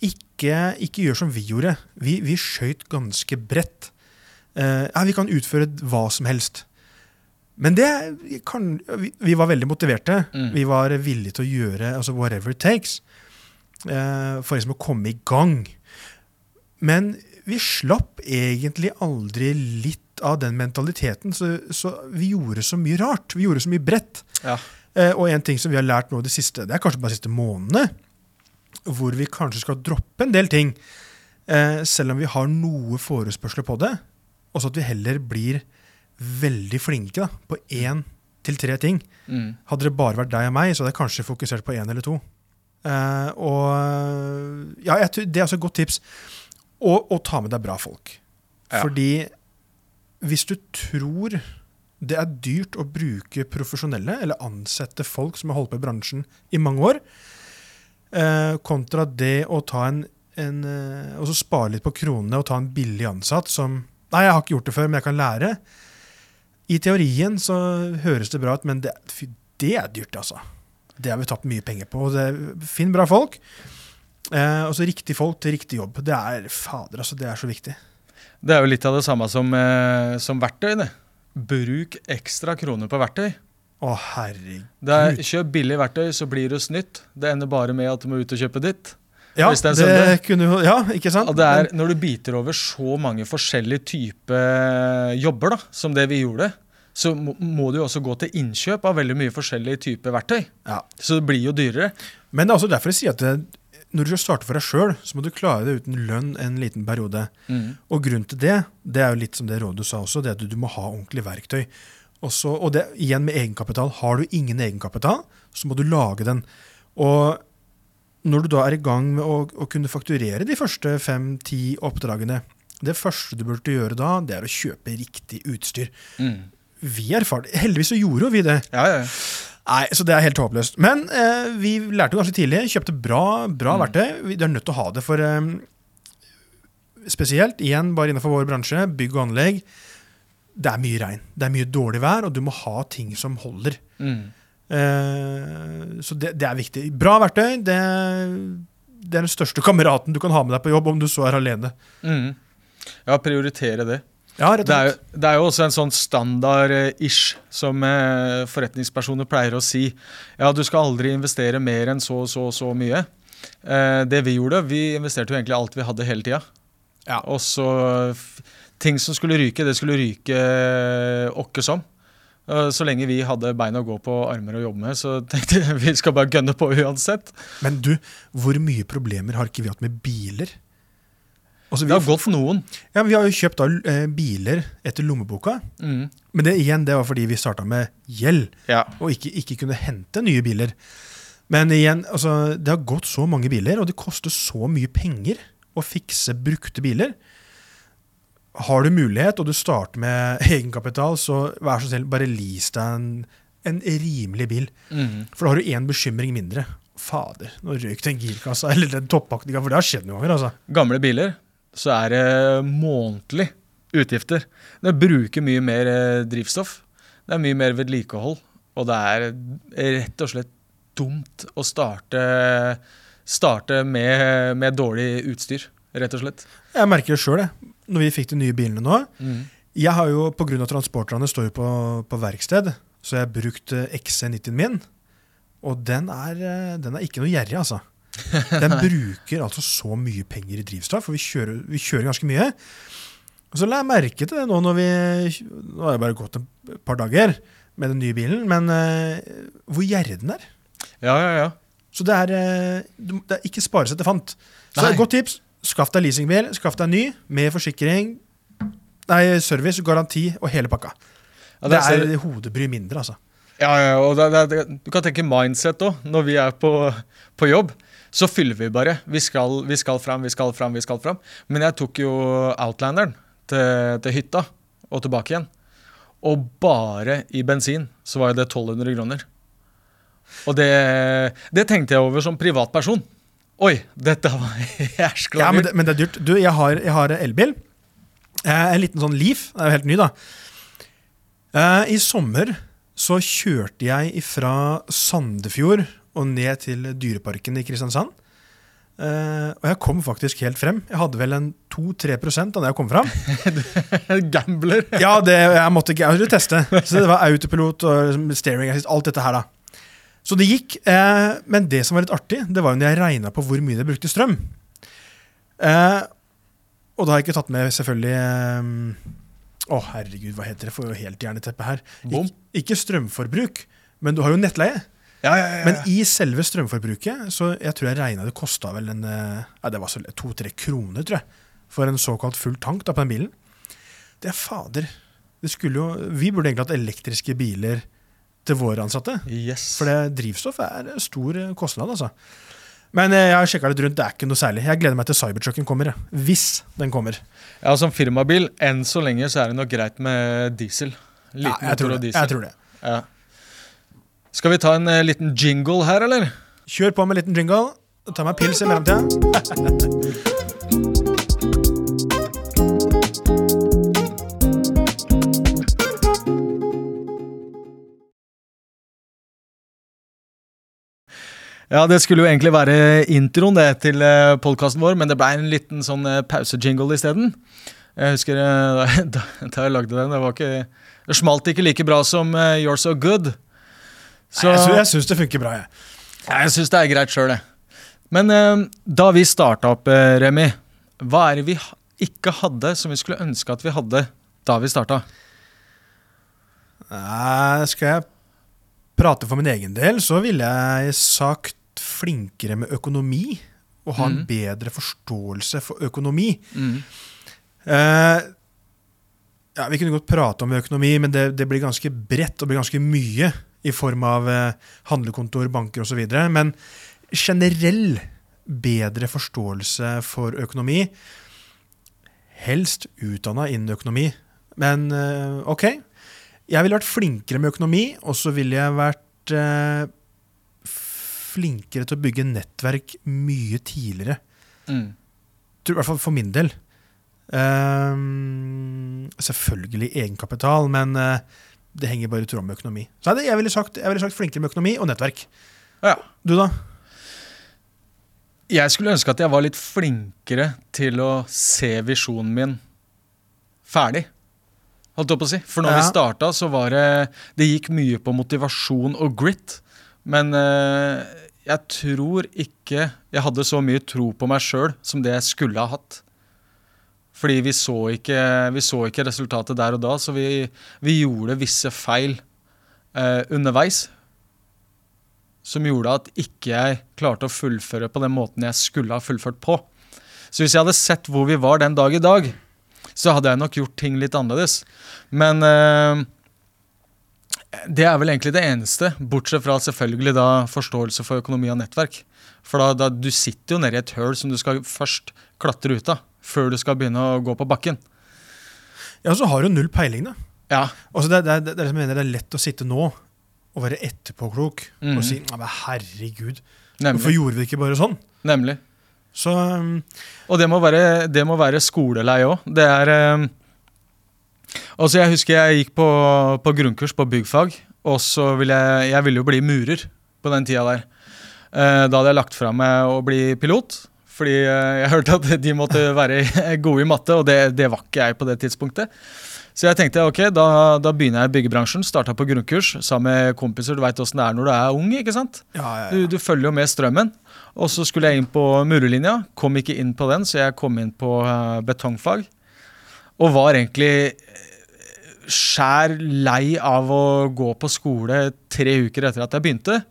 ikke, ikke gjør som vi gjorde. Vi, vi skøyt ganske bredt. Eh, ja, vi kan utføre hva som helst. Men det kan, vi, vi var veldig motiverte. Mm. Vi var villige til å gjøre altså whatever it takes uh, for liksom å komme i gang. Men vi slapp egentlig aldri litt av den mentaliteten, så, så vi gjorde så mye rart. Vi gjorde så mye bredt. Ja. Uh, og en ting som vi har lært nå de siste, det er kanskje bare de siste månedene, hvor vi kanskje skal droppe en del ting, uh, selv om vi har noe forespørsler på det, og så at vi heller blir veldig flinke da, på én til tre ting. Mm. Hadde det bare vært deg og meg, så hadde jeg kanskje fokusert på én eller to. Uh, og ja, jeg, Det er også et godt tips. Og, og ta med deg bra folk. Ja. Fordi hvis du tror det er dyrt å bruke profesjonelle, eller ansette folk som har holdt på i bransjen i mange år, uh, kontra det å ta en, en uh, Og så spare litt på kronene og ta en billig ansatt som Nei, jeg har ikke gjort det før, men jeg kan lære. I teorien så høres det bra ut, men det, det er dyrt, altså. Det har vi tapt mye penger på. Det, finn bra folk. Eh, og så riktig folk til riktig jobb. Det er fader, altså. Det er så viktig. Det er jo litt av det samme som, eh, som verktøy. det. Bruk ekstra kroner på verktøy. Å, herregud. Det er, kjøp billig verktøy, så blir du snytt. Det ender bare med at du må ut og kjøpe ditt. Ja, hvis det er det kunne jo Ja, ikke sant? Og det er Når du biter over så mange forskjellige typer jobber, da, som det vi gjorde, så må, du jo også gå til innkjøp av veldig mye forskjellige typer verktøy. Ja. Så det blir jo dyrere. Men det er også derfor jeg sier at det, når du skal starte for deg sjøl, så må du klare det uten lønn en liten periode. Og grunnen til det, det er jo litt som det rådet du sa også, det at du, du må ha ordentlig verktøy. Også, og det igjen med egenkapital. Har du ingen egenkapital, så må du lage den. Og når du da er i gang med å, å kunne fakturere de første fem-ti oppdragene, det første du burde gjøre da, det er å kjøpe riktig utstyr. Mm. Vi erfarte, Heldigvis så gjorde jo vi det. Ja, ja. ja. Nei, så det er helt håpløst. Men eh, vi lærte jo ganske tidlig. Kjøpte bra, bra Mm. verktøy. Du er nødt til å ha det for eh, Spesielt, igjen, bare innenfor vår bransje, bygg og anlegg. Det er mye regn. Det er mye dårlig vær, og du må ha ting som holder. Mm. Eh, så det, det er viktig. Bra verktøy, det, det er den største kameraten du kan ha med deg på jobb, om du så er alene. Mm. Ja, prioritere det. Ja, og Det er, jo- det er jo også en sånn standard-ish som eh, forretningspersoner pleier å si. Ja, du skal aldri investere mer enn så, så, så mye. Eh, det vi gjorde, vi investerte jo egentlig alt vi hadde hele tida. Ja. Og så Ting som skulle ryke, det skulle ryke eh, åkke som. Eh, Så lenge vi hadde bein å gå på, armer å jobbe med, så tenkte jeg vi skal bare gønne på uansett. Men du, hvor mye problemer har ikke vi hatt med biler? Altså, vi, Det har gått for noen. ja, vi har jo kjøpt da, eh, biler etter lommeboka. Mm. Men det igjen, det var fordi vi starta med gjeld, Ja. og ikke, ikke kunne hente nye biler. Men igjen, altså, det har gått så mange biler, og det koster så mye penger å fikse brukte biler. Har du mulighet, og du starter med egenkapital, så vær så snill, bare lease deg en, en rimelig bil. Mm. For da har du én bekymring mindre. Fader, nå røyk den girkassa, eller den toppakninga, for det har skjedd noen ganger, altså. gamle biler, så er det månedlig utgifter. Det bruker mye mer eh, drivstoff. Det er mye mer vedlikehold. Og det er rett og slett dumt å starte, starte med, med dårlig utstyr, rett og slett. Jeg merker det sjøl, når vi fikk de nye bilene nå. Jeg har jo, Pga. transporterne står jo på, på verksted, så jeg har brukt eh, XC90-en min. Og den er, eh, den er ikke noe gjerrig, altså. Den bruker altså så mye penger i drivstoff, for vi kjører, vi kjører ganske mye. Og så la jeg merke til det nå når vi Nå har jeg bare gått et par dager med den nye bilen, men uh, hvor gjerrig den er. Ja, ja, ja. Så det er, uh, det er ikke sparesett seg fant. Så Nei. et godt tips. Skaff deg leasingbil, skaff deg ny med forsikring, nei, service, garanti og hele pakka. ja det ser- er hodebry mindre, altså. Ja, ja, og det, det, det, du kan tenke mindset òg. Når vi er på, på jobb, så fyller vi bare. Vi skal, vi skal fram, vi skal fram, vi skal fram. Men jeg tok jo Outlanderen til, til hytta og tilbake igjen. Og bare i bensin så var det 1200 kroner. Og det, det tenkte jeg over som privatperson. Oi, dette var jæskla Ja, men det, men det er dyrt. Du, jeg har, jeg har elbil. Eh, en liten sånn Leaf. Den er jo helt ny, da. Eh, I sommer så kjørte jeg fra Sandefjord og ned til Dyreparken i Kristiansand. Eh, og jeg kom faktisk helt frem. Jeg hadde vel en 2-3% da jeg kom fram. Gambler. Ja, det, jeg måtte jeg skulle teste. Så det var autopilot og steering assist, alt dette her, da. Så det gikk. Eh, men det som var litt artig, det var jo når jeg regna på hvor mye det brukte strøm. Eh, og da har jeg ikke tatt med selvfølgelig eh, Å, herregud, hva heter det? Får jo helt jerneteppe her. Ik ikke strømforbruk, men du har jo nettleie. Ja, ja, ja. Men i selve strømforbruket, så jeg tror jeg regna det kosta vel en eh, ja, det var så to-tre kroner, tror jeg, for en såkalt full tank da, på den bilen. Det er fader. Det skulle jo, vi burde egentlig hatt elektriske biler til våre ansatte. Yes. For det drivstoff er stor eh, kostnad, altså. Men eh, jeg har sjekka litt rundt, det er ikke noe særlig. Jeg gleder meg til Cybertrucken kommer, hvis den kommer. Ja, Som firmabil, enn så lenge så er det nok greit med diesel. Liten Ja, jeg, tror det. jeg tror det. Ja. Skal vi ta en uh, liten jingle her, eller? Kjør på med en liten jingle. Ta meg pils i mellomtida. Ja, det skulle jo egentlig være introen det til podkasten vår, men det ble en liten sånn eh, pausejingle isteden. Jeg husker eh, da, da jeg lagde den, det var ikke Det smalt ikke like bra som eh, You're So Good. Så, jeg, sy jeg syns det funker bra, jeg. Jeg syns det er greit sjøl, jeg. Men eh, da vi starta opp, eh, Remi, hva er det vi ikke hadde som vi skulle ønske at vi hadde da vi starta? Nei, skal jeg prate for min egen del, så ville jeg sagt flinkere med økonomi. Og ha en mm. bedre forståelse for økonomi. Mm. Eh, ja, Vi kunne godt prate om økonomi, men det, det blir ganske bredt og blir ganske mye i form av eh, handlekontor, banker osv. Men generell bedre forståelse for økonomi. Helst utdanna innen økonomi. Men eh, OK. Jeg ville vært flinkere med økonomi, og så ville jeg vært eh, flinkere til å bygge nettverk mye tidligere Mm. i hvert fall for min del. Ehm, selvfølgelig egenkapital, men uh, det henger bare i tråd med økonomi. Så jeg, ville sagt, jeg ville sagt flinkere med økonomi og nettverk. Ja. Du, da? Jeg skulle ønske at jeg var litt flinkere til å se visjonen min ferdig. Holdt jeg på å si. For når Ja. vi starta, så var det Det gikk mye på motivasjon og grit. Men eh, jeg tror ikke jeg hadde så mye tro på meg sjøl som det jeg skulle ha hatt. Fordi vi så ikke, vi så ikke resultatet der og da, så vi, vi gjorde visse feil eh, underveis som gjorde at ikke jeg klarte å fullføre på den måten jeg skulle ha fullført på. Så hvis jeg hadde sett hvor vi var den dag i dag, så hadde jeg nok gjort ting litt annerledes. Men eh, det er vel egentlig det eneste, bortsett fra selvfølgelig da forståelse for økonomi og nettverk. For da, da du sitter jo nede i et høl som du skal først klatre ut av, før du skal begynne å gå på bakken. Ja, så har du null peiling, da. Ja, Altså, det, det, det, det jeg mener, det er lett å sitte nå og være etterpåklok Mhm. og si «Ja, men herregud, hvorfor gjorde vi ikke bare sånn? nemlig. Så um, Og det må være, det må være skolelei òg. Det er eh, Altså, jeg husker jeg gikk på, på grunnkurs på byggfag, og så ville jeg Jeg ville jo bli murer på den tida der. Eh, da hadde jeg lagt fra meg å bli pilot, fordi eh, jeg hørte at de måtte være gode i matte, og det, det var ikke jeg på det tidspunktet. Så jeg tenkte ok, da, da begynner jeg i byggebransjen. Starta på grunnkurs sammen med kompiser. Du veit åssen det er når du er ung. ikke sant? ja, ja, Du, ja. du følger jo med strømmen. Og så skulle jeg inn på murerlinja. Kom ikke inn på den, så jeg kom inn på eh, betongfag. Og var egentlig eh, skjær lei av å gå på skole tre uker etter at jeg begynte.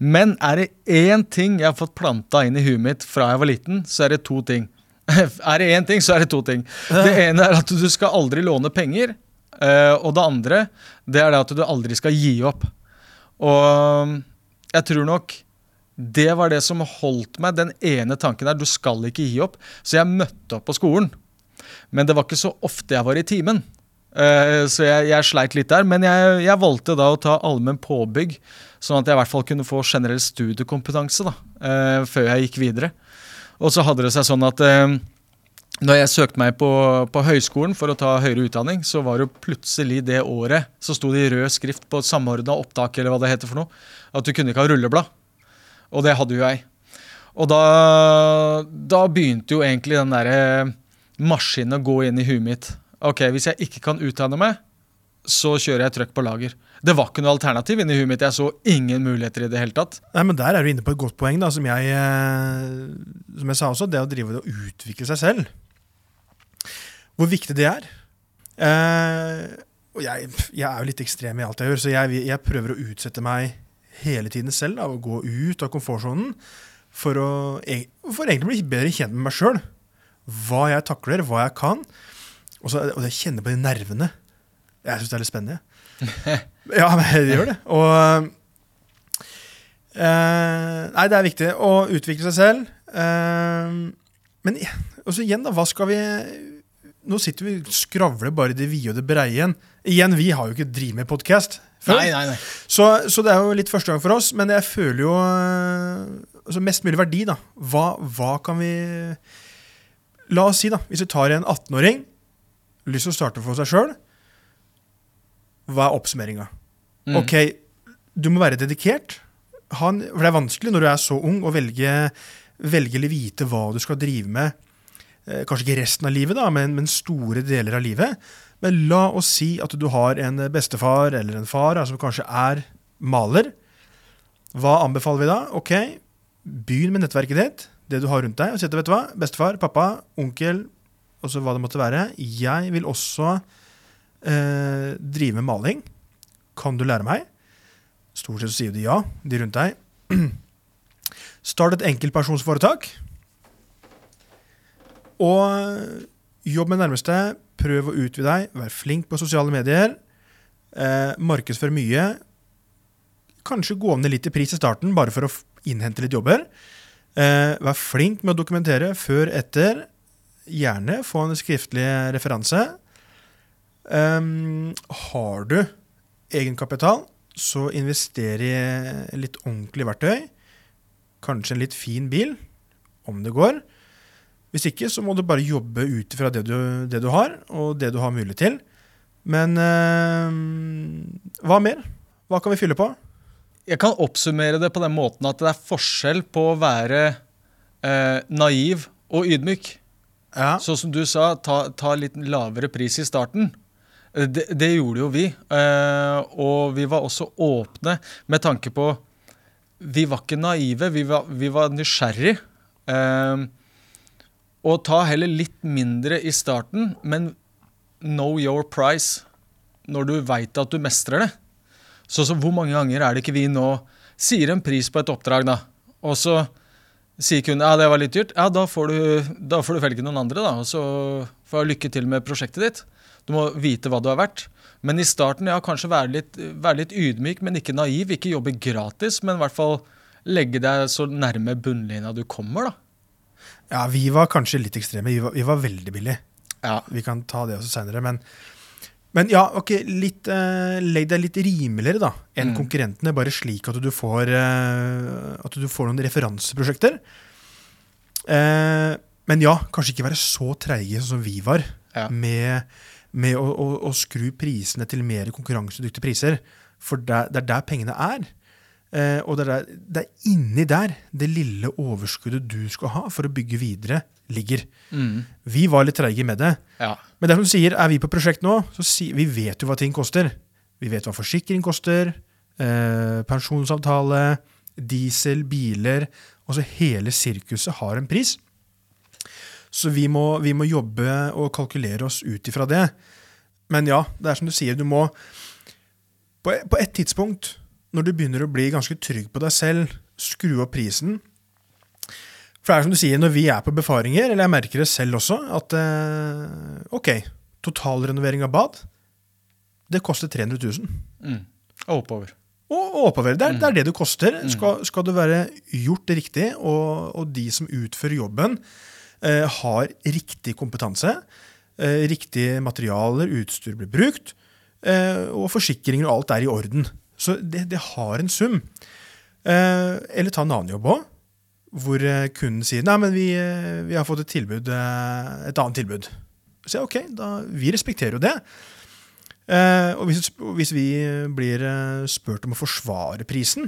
Men er det én ting jeg har fått planta inn i huet mitt fra jeg var liten, så er det to ting. er det én ting, så er det to ting. Det ene er at du skal aldri låne penger. eh, og det andre det er det at du aldri skal gi opp. Og jeg tror nok det var det som holdt meg, den ene tanken der. Du skal ikke gi opp. Så jeg møtte opp på skolen. Men det var ikke så ofte jeg var i timen. Uh, så jeg, jeg sleit litt der. Men jeg, jeg valgte da å ta allmenn påbygg, sånn at jeg i hvert fall kunne få generell studiekompetanse da, uh, før jeg gikk videre. Og så hadde det seg sånn at uh, når jeg søkte meg på, på høyskolen for å ta høyere utdanning, så var det plutselig det året så sto det i rød skrift på samordna opptak eller hva det heter for noe, at du kunne ikke ha rulleblad. Og det hadde jo jeg. Og da, da begynte jo egentlig den derre maskinen å gå inn i huet mitt. Ok, hvis jeg ikke kan utdanne meg, så kjører jeg trøkk på lager. Det var ikke noe alternativ inni huet mitt. Jeg så ingen muligheter i det hele tatt. Nei, men Der er du inne på et godt poeng, da, som jeg, eh, som jeg sa også. Det å drive og utvikle seg selv. Hvor viktig det er. Eh, og jeg, jeg er jo litt ekstrem i alt jeg gjør, så jeg, jeg prøver å utsette meg hele tiden selv. Da, å gå ut av komfortsonen for å for egentlig bli bedre kjent med meg sjøl. Hva jeg takler, hva jeg kan. Og, så, og jeg kjenner på de nervene. Jeg syns det er litt spennende. ja, men det gjør det. Og Uh, nei, det er viktig å utvikle seg selv. Uh, men også igjen, da, hva skal vi Nå sitter vi og skravler bare i det vide og det breie igjen. Igjen, vi har jo ikke drevet med podkast før. nei, nei. Så, så det er jo litt første gang for oss, men jeg føler jo eh, altså mest mulig verdi, da. Hva, hva kan vi La oss si, da, hvis du tar en 18-åring, lyst til å starte for seg sjøl, hva er oppsummeringa? Mm. Ok, du må være dedikert. Ha en, for det er vanskelig når du er så ung, å velge, velge eller vite hva du skal drive med. Eh, kanskje ikke resten av livet, da, men, men store deler av livet. Men la oss si at du har en bestefar eller en far som som kanskje er maler. Hva anbefaler vi da? Ok, begynn med nettverket ditt, det du har rundt deg. og si at, vet du hva, Bestefar, pappa, onkel, og så hva det måtte være. Jeg vil også eh, drive med maling. Kan du lære meg? Stort sett så sier de ja, de rundt deg. Start et enkeltpersonsforetak. Og jobb med nærmeste. Prøv å utvide deg. Vær flink på sosiale medier. Eh, markedsfør mye. Kanskje gå ned litt i pris i starten, bare for å innhente litt jobber. Eh, vær flink med å dokumentere før, etter. Gjerne få en skriftlig referanse. Um, har du egenkapital, så invester i litt ordentlig verktøy. Kanskje en litt fin bil, om det går. Hvis ikke, så må du bare jobbe ut ifra det, det du har, og det du har mulighet til. Men ehm, hva mer? Hva kan vi fylle på? Jeg kan oppsummere det på den måten at det er forskjell på å være eh, naiv og ydmyk. Ja. Sånn som du sa, ta, ta litt lavere pris i starten. Eh, Det, det gjorde jo vi. eh, og vi var også åpne med tanke på Vi var ikke naive, vi var, vi var nysgjerrig. Eh, og ta heller litt mindre i starten, men know your price når du veit at du mestrer det. Så, så hvor mange ganger er det ikke vi nå sier en pris på et oppdrag, da, og så sier kunden ja, det var litt dyrt, ja, da får du, da får du velge noen andre, da, og så får jeg lykke til med prosjektet ditt. Du må vite hva du har vært. Men i starten, ja, kanskje være litt, være litt ydmyk, men ikke naiv. Ikke jobbe gratis, men i hvert fall legge deg så nærme bunnlinja du kommer, da. ja, vi var kanskje litt ekstreme. Vi var, vi var veldig billige. Ja. Vi kan ta det også seinere. Men, men ja, ok, litt, uh, legg deg litt rimeligere da, enn Mm. konkurrentene, bare slik at du får, uh, at du får noen referanseprosjekter. Uh, men ja, kanskje ikke være så treige som vi var, Ja. med, med å, å, å skru prisene til mer konkurransedyktige priser. For det, det er der pengene er. Og det er, der, det er inni der det lille overskuddet du skal ha for å bygge videre, ligger. Mm. Vi var litt treige med det. ja. Men det er som du sier, er vi på prosjekt nå, så si, vi vet jo hva ting koster. Vi vet hva forsikring koster, eh, pensjonsavtale, diesel, biler. Altså hele sirkuset har en pris. Så vi må, vi må jobbe og kalkulere oss ut ifra det. Men ja, det er som du sier, du må På, på et tidspunkt, når du begynner å bli ganske trygg på deg selv, skru opp prisen. For det er som du sier, når vi er på befaringer, eller jeg merker det selv også, at eh, ok, totalrenovering av bad, det koster 300 000. Mm. Og oppover. Og, og oppover. Det er, det er det det koster. Skal, skal det være gjort riktig, og, og de som utfører jobben, eh, har riktig kompetanse, eh, riktige materialer, utstyr blir brukt, eh, og forsikringer og alt er i orden. Så det, det har en sum. Eh, eller ta en annen jobb òg, hvor eh, kunden sier nei, men vi, eh, vi har fått et tilbud, eh, et annet tilbud. Så jeg, ok, da, vi respekterer jo det. Og hvis, hvis vi blir spurt om å forsvare prisen,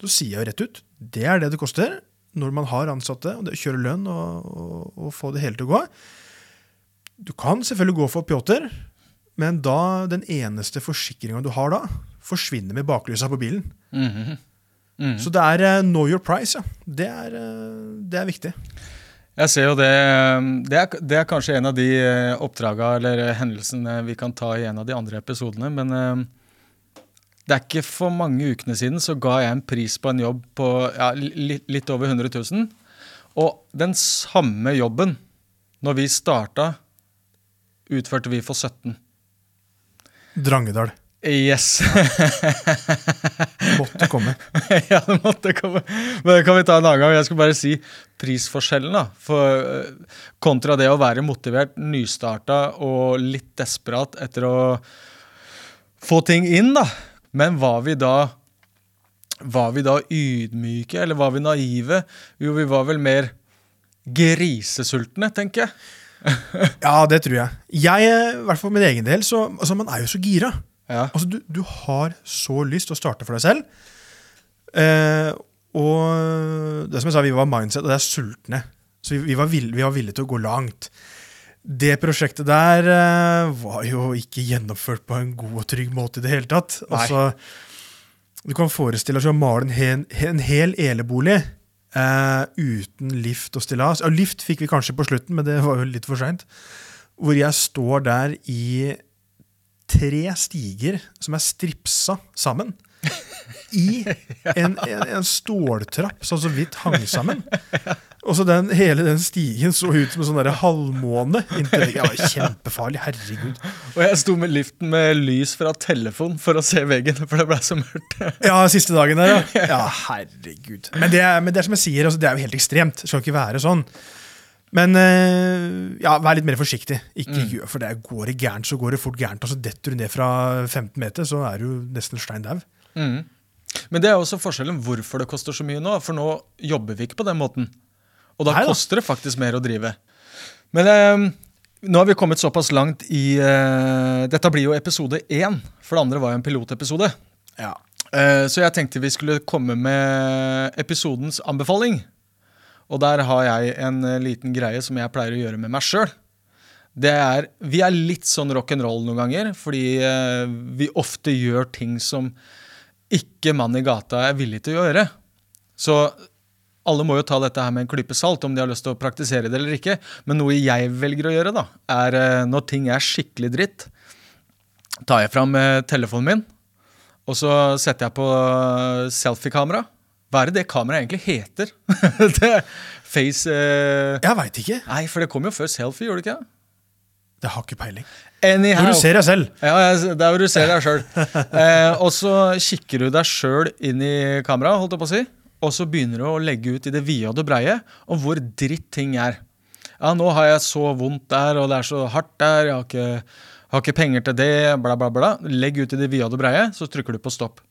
så sier jeg jo rett ut det er det det koster når man har ansatte og det, kjører lønn og, og, og få det hele til å gå. Du kan selvfølgelig gå for Pjotr, men da den eneste forsikringa du har da, forsvinner med baklysa på bilen. Mhm. Mhm. Så det er eh, know your price, ja. Det er, eh, det er viktig. Jeg ser jo det det er, det er kanskje en av de eh, oppdraga eller hendelsene vi kan ta i en av de andre episodene, men eh, det er ikke for mange ukene siden så ga jeg en pris på en jobb på ja, li, litt over 100 000. Og den samme jobben, når vi starta, utførte vi for 17 Drangedal. Yes. Måtte komme. ja, det måtte komme. Men det kan vi ta en annen gang. Jeg skal bare si prisforskjellen. da. For, eh, kontra det å være motivert, nystarta og litt desperat etter å få ting inn. da. Men var vi da Var vi da ydmyke, eller var vi naive? Jo, vi var vel mer grisesultne, tenker jeg. Ja, det tror jeg. Jeg, eh, i hvert fall min egen del, så altså, man er jo så gira. Ja. Altså, du, du har så lyst til å starte for deg selv. Eh, og det som jeg sa, vi var mindset, og det er sultne. Så vi, vi, var villige, vi var villige til å gå langt. Det prosjektet der eh, var jo ikke gjennomført på en god og trygg måte i det hele tatt. Altså, du kan forestille deg å male en hel, en hel elebolig eh, uten lift og stillas. Ja, lift fikk vi kanskje på slutten, men det var jo litt for seint. Hvor jeg står der i tre stiger som er stripsa sammen. I en, en, en ståltrapp som så vidt hang sammen. Og så den, Hele den stigen så ut som en sånn halvmåne. inntil det var kjempefarlig. Herregud. Og jeg sto med liften med lys fra telefon for å se veggen, for det ble så mørkt. Ja, siste dagen der, ja. Ja, herregud. Men det, men det er som jeg sier, altså, det er jo helt ekstremt. Det skal ikke være sånn. Men eh, ja, vær litt mer forsiktig. Ikke gjør, For det går det gærent, så går det fort gærent. Og så detter du ned fra 15 meter, så er du nesten stein dau. Mm. Men det er også forskjellen hvorfor det koster så mye nå. For nå jobber vi ikke på den måten. Og da Nei koster det faktisk mer å drive. Men eh, nå har vi kommet såpass langt i eh, Dette blir jo episode én, for det andre var jo en pilotepisode. Ja. Eh, så jeg tenkte vi skulle komme med episodens anbefaling. Og der har jeg en eh, liten greie som jeg pleier å gjøre med meg sjøl. Det er, Vi er litt sånn rock'n'roll noen ganger, fordi eh, vi ofte gjør ting som ikke mann i gata er villig til å gjøre. Så alle må jo ta dette her med en klype salt om de har lyst til å praktisere det eller ikke. Men noe jeg velger å gjøre, da, er eh, når ting er skikkelig dritt, tar jeg fram telefonen min, og så setter jeg på selfie-kamera. Hva er det det kameraet egentlig heter? det Face eh, Jeg veit ikke. Nei, for det kom jo før selfie, gjorde det ikke? Det har ikke peiling. Anyhow. hvor du ser deg selv. Ja, det er hvor du ser deg sjøl. Eh, og så kikker du deg sjøl inn i kameraet, holdt jeg på å si. Og så begynner du å legge ut i det vide og det breie om hvor dritt ting er. Ja, nå har jeg så vondt der, og det er så hardt der, jeg har ikke, har ikke penger til det, bla, bla, bla. Legg ut i det vide og det breie, så trykker du på stopp.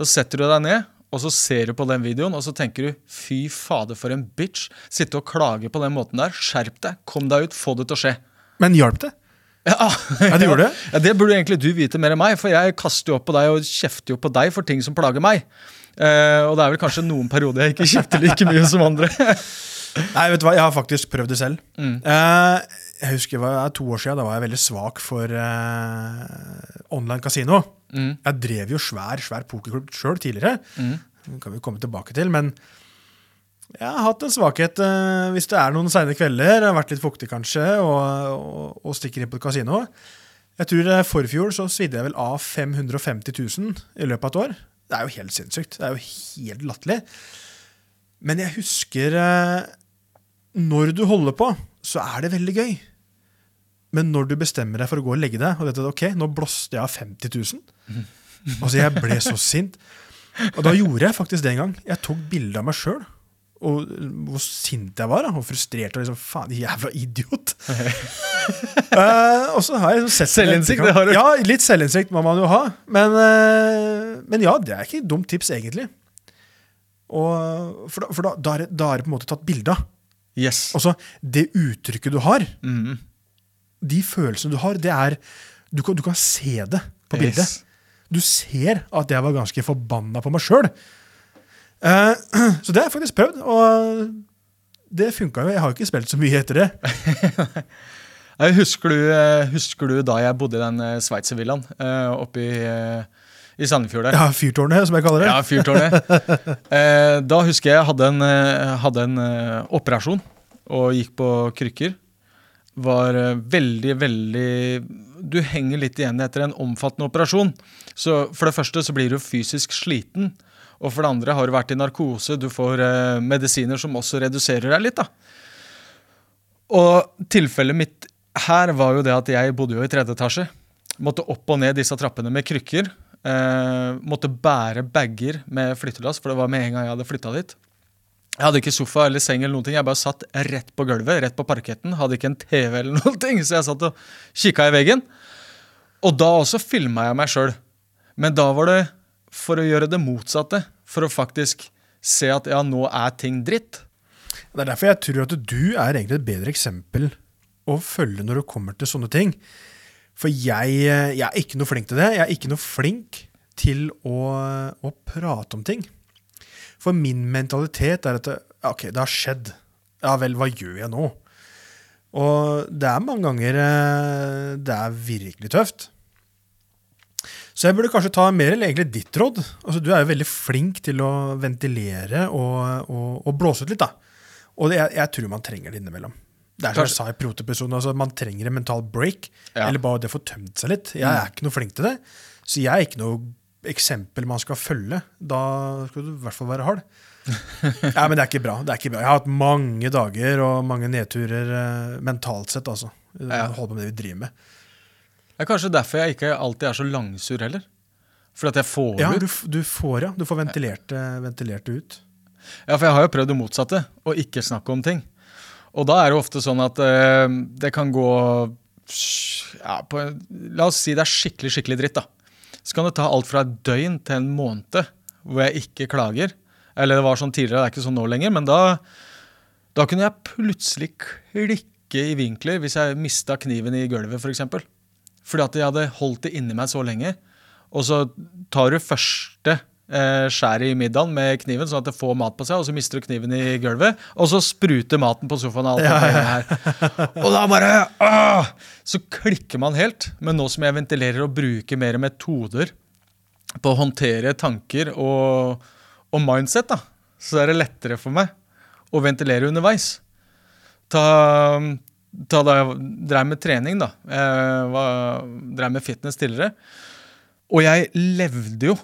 Så setter du deg ned, og så ser du på den videoen, og så tenker du fy fader, for en bitch. Sitte og klage på den måten der. Skjerp deg, kom deg ut, få det til å skje. Men hjalp det? Ja, Ja, det det? Ja, det burde egentlig du vite mer enn meg, for jeg kaster jo opp på deg og kjefter jo på deg for ting som plager meg. Uh, og det er vel kanskje noen perioder jeg ikke kjefter like mye som andre. Nei, vet du hva, jeg har faktisk prøvd det selv. Mm. Eh, jeg husker det var to år siden, da var jeg veldig svak for uh, online kasino. Mm. Jeg drev jo svær svær pokerklubb sjøl tidligere. Mm. Det kan vi komme tilbake til, men jeg har hatt en svakhet uh, hvis det er noen seine kvelder, det har vært litt fuktig kanskje, og, og, og stikker inn på et kasino. Jeg tror eh, Forfjor så svidde jeg vel av 550 000 i løpet av et år. Det er jo helt sinnssykt. Det er jo helt latterlig. Men jeg husker uh, Når du holder på, så er det veldig gøy. Men når du bestemmer deg for å gå og legge deg, og dette, ok, nå blåste jeg av 50 000 Altså, jeg ble så sint. Og da gjorde jeg faktisk det en gang. Jeg tok bilde av meg sjøl. Og hvor sint jeg var, da, og frustrert. og liksom, Faen, jævla idiot. uh, og så har jeg liksom sett Selvinnsikt, det har du. Ja, litt selvinnsikt må man jo ha. Men, uh, men ja, det er ikke et dumt tips, egentlig. Og, for da, for da, da, er da er det på en måte tatt bilde av. Yes. Altså, det uttrykket du har, Mm. de følelsene du har, det er Du kan, du kan se det på bildet. Yes. Du ser at jeg var ganske forbanna på meg sjøl. så det har jeg faktisk prøvd, og det funka jo. Jeg har jo ikke spilt så mye etter det. Eh, Husker du, eh, husker du da jeg bodde i den uh, sveitservillaen uh, oppe i, eh, i Sandefjord? Ja, Fyrtårnet, som jeg kaller det. Ja, fyrtårnet. Eh, da husker jeg jeg hadde en, eh, hadde en eh, operasjon og gikk på krykker. Var eh, veldig, veldig Du henger litt igjen etter en omfattende operasjon. Så For det første så blir du fysisk sliten. Og for det andre har du vært i narkose. Du får eh, medisiner som også reduserer deg litt. da. Og tilfellet mitt her var jo det at jeg bodde jo i tredje etasje. Måtte opp og ned disse trappene med krykker. Eh, måtte bære bager med flyttelass, for det var med en gang jeg hadde flytta dit. Jeg hadde ikke sofa eller seng, eller noen ting. Jeg bare satt rett på gulvet, rett på parketten. Hadde ikke en TV eller noen ting, så jeg satt og kikka i veggen. Og da også filma jeg meg sjøl. Men da var det for å gjøre det motsatte. For å faktisk se at ja, nå er ting dritt. Det er derfor jeg tror at du er egentlig et bedre eksempel å følge når det kommer til sånne ting. For jeg, jeg er ikke noe flink til det. Jeg er ikke noe flink til å, å prate om ting. For min mentalitet er at det, ok, det har skjedd. Ja vel, hva gjør jeg nå? Og det er mange ganger eh, det er virkelig tøft. Så jeg burde kanskje ta mer eller egentlig ditt råd. Altså, du er jo veldig flink til å ventilere og, og, og blåse ut litt. da. Og det, jeg, jeg, tror man trenger det innimellom. Det er som jeg sa i proteepisoden, altså, Man trenger en mental break, ja. eller bare det får tømt seg litt. Jeg er mm. ikke noe flink til det, så jeg er ikke noe eksempel man skal følge. Da skal du i hvert fall være hard. ja, men det er ikke bra. det er ikke bra. Jeg har hatt mange dager og mange nedturer uh, mentalt sett. altså. Ja. Holde på med det vi driver med. Det er kanskje derfor jeg ikke alltid er så langsur heller. For at jeg får ja, ut. Du, du får ja. Du får ventilert, ventilert det ut. Ja, for jeg har jo prøvd det motsatte, å ikke snakke om ting. Og da er det ofte sånn at uh, det kan gå ja, på, La oss si det er skikkelig, skikkelig dritt, da. Så kan det ta alt fra et døgn til en måned hvor jeg ikke klager. Eller det var sånn tidligere, det er ikke sånn nå lenger. Men da, da kunne jeg plutselig klikke i vinkler hvis jeg mista kniven i gulvet, f.eks. For fordi at jeg hadde holdt det inni meg så lenge. Og så tar du første eh, skjæret i middagen med kniven, sånn at det får mat på seg, og så mister du kniven i gulvet, og så spruter maten på sofaen. Og, alt ja, ja. Her. og da bare åh! Så klikker man helt. Men nå som jeg ventilerer og bruker mer metoder på å håndtere tanker og, og mindset, da, så er det lettere for meg å ventilere underveis. Ta da jeg drev med trening, da. Jeg var, drev med fitness tidligere. Og jeg levde jo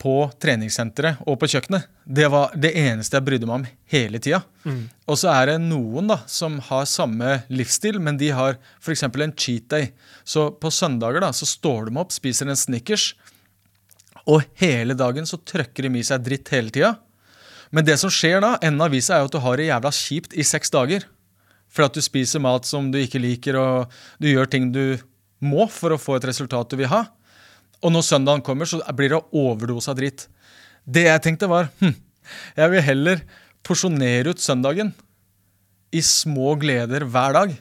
på treningssenteret og på kjøkkenet. Det var det eneste jeg brydde meg om hele tida. Mm. Og så er det noen da, som har samme livsstil, men de har f.eks. en cheat day. Så på søndager da, så står de opp, spiser en Snickers, og hele dagen så trøkker de i seg dritt hele tida. Men det som skjer da, enden av visa er jo at du har det jævla kjipt i seks dager. For at du spiser mat som du ikke liker, og du gjør ting du må for å få et resultat du vil ha. Og når søndagen kommer, så blir det overdose av dritt. Det jeg tenkte, var hm, jeg vil heller porsjonere ut søndagen i små gleder hver dag.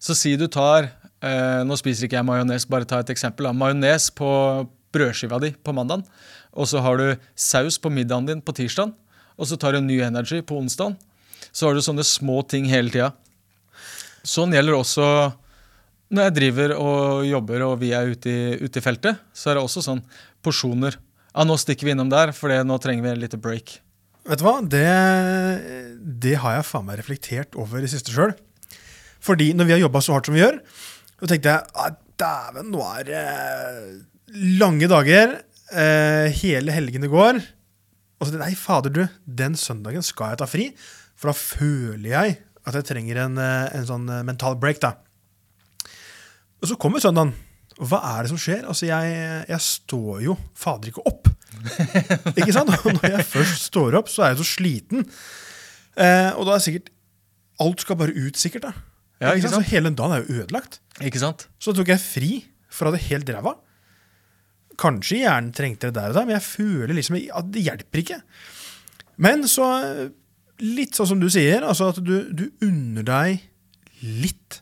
Så si du tar eh, Nå spiser ikke jeg majones, bare ta et eksempel. Majones på brødskiva di på mandag. Og så har du saus på middagen din på tirsdag. Og så tar du ny Energy på onsdag så har du sånne små ting hele tida. Sånn gjelder også når jeg driver og jobber og vi er ute i, ute i feltet. Så er det også sånn porsjoner. Ja, nå stikker vi innom der, for nå trenger vi en liten break. Vet du hva? Det, det har jeg faen meg reflektert over i siste sjøl. Fordi når vi har jobba så hardt som vi gjør, så tenkte jeg dæven, nå er det lange dager. Eh, hele helgene går. Og så nei, fader, du, den søndagen skal jeg ta fri. For da føler jeg at jeg trenger en, eh, en sånn eh, mental break. da. Og så kommer søndagen. Og hva er det som skjer? Altså, jeg, jeg står jo fader ikke opp. ikke sant? Og når jeg først står opp, så er jeg så sliten. Eh, og da er sikkert Alt skal bare ut, sikkert. da. Ja, ikke sant? Så hele dagen er jo ødelagt. Ikke sant? Så da tok jeg fri fra det helt ræva. Kanskje hjernen trengte det der og da, men jeg føler liksom at det hjelper ikke. Men så litt sånn som du sier, altså at du, du unner deg litt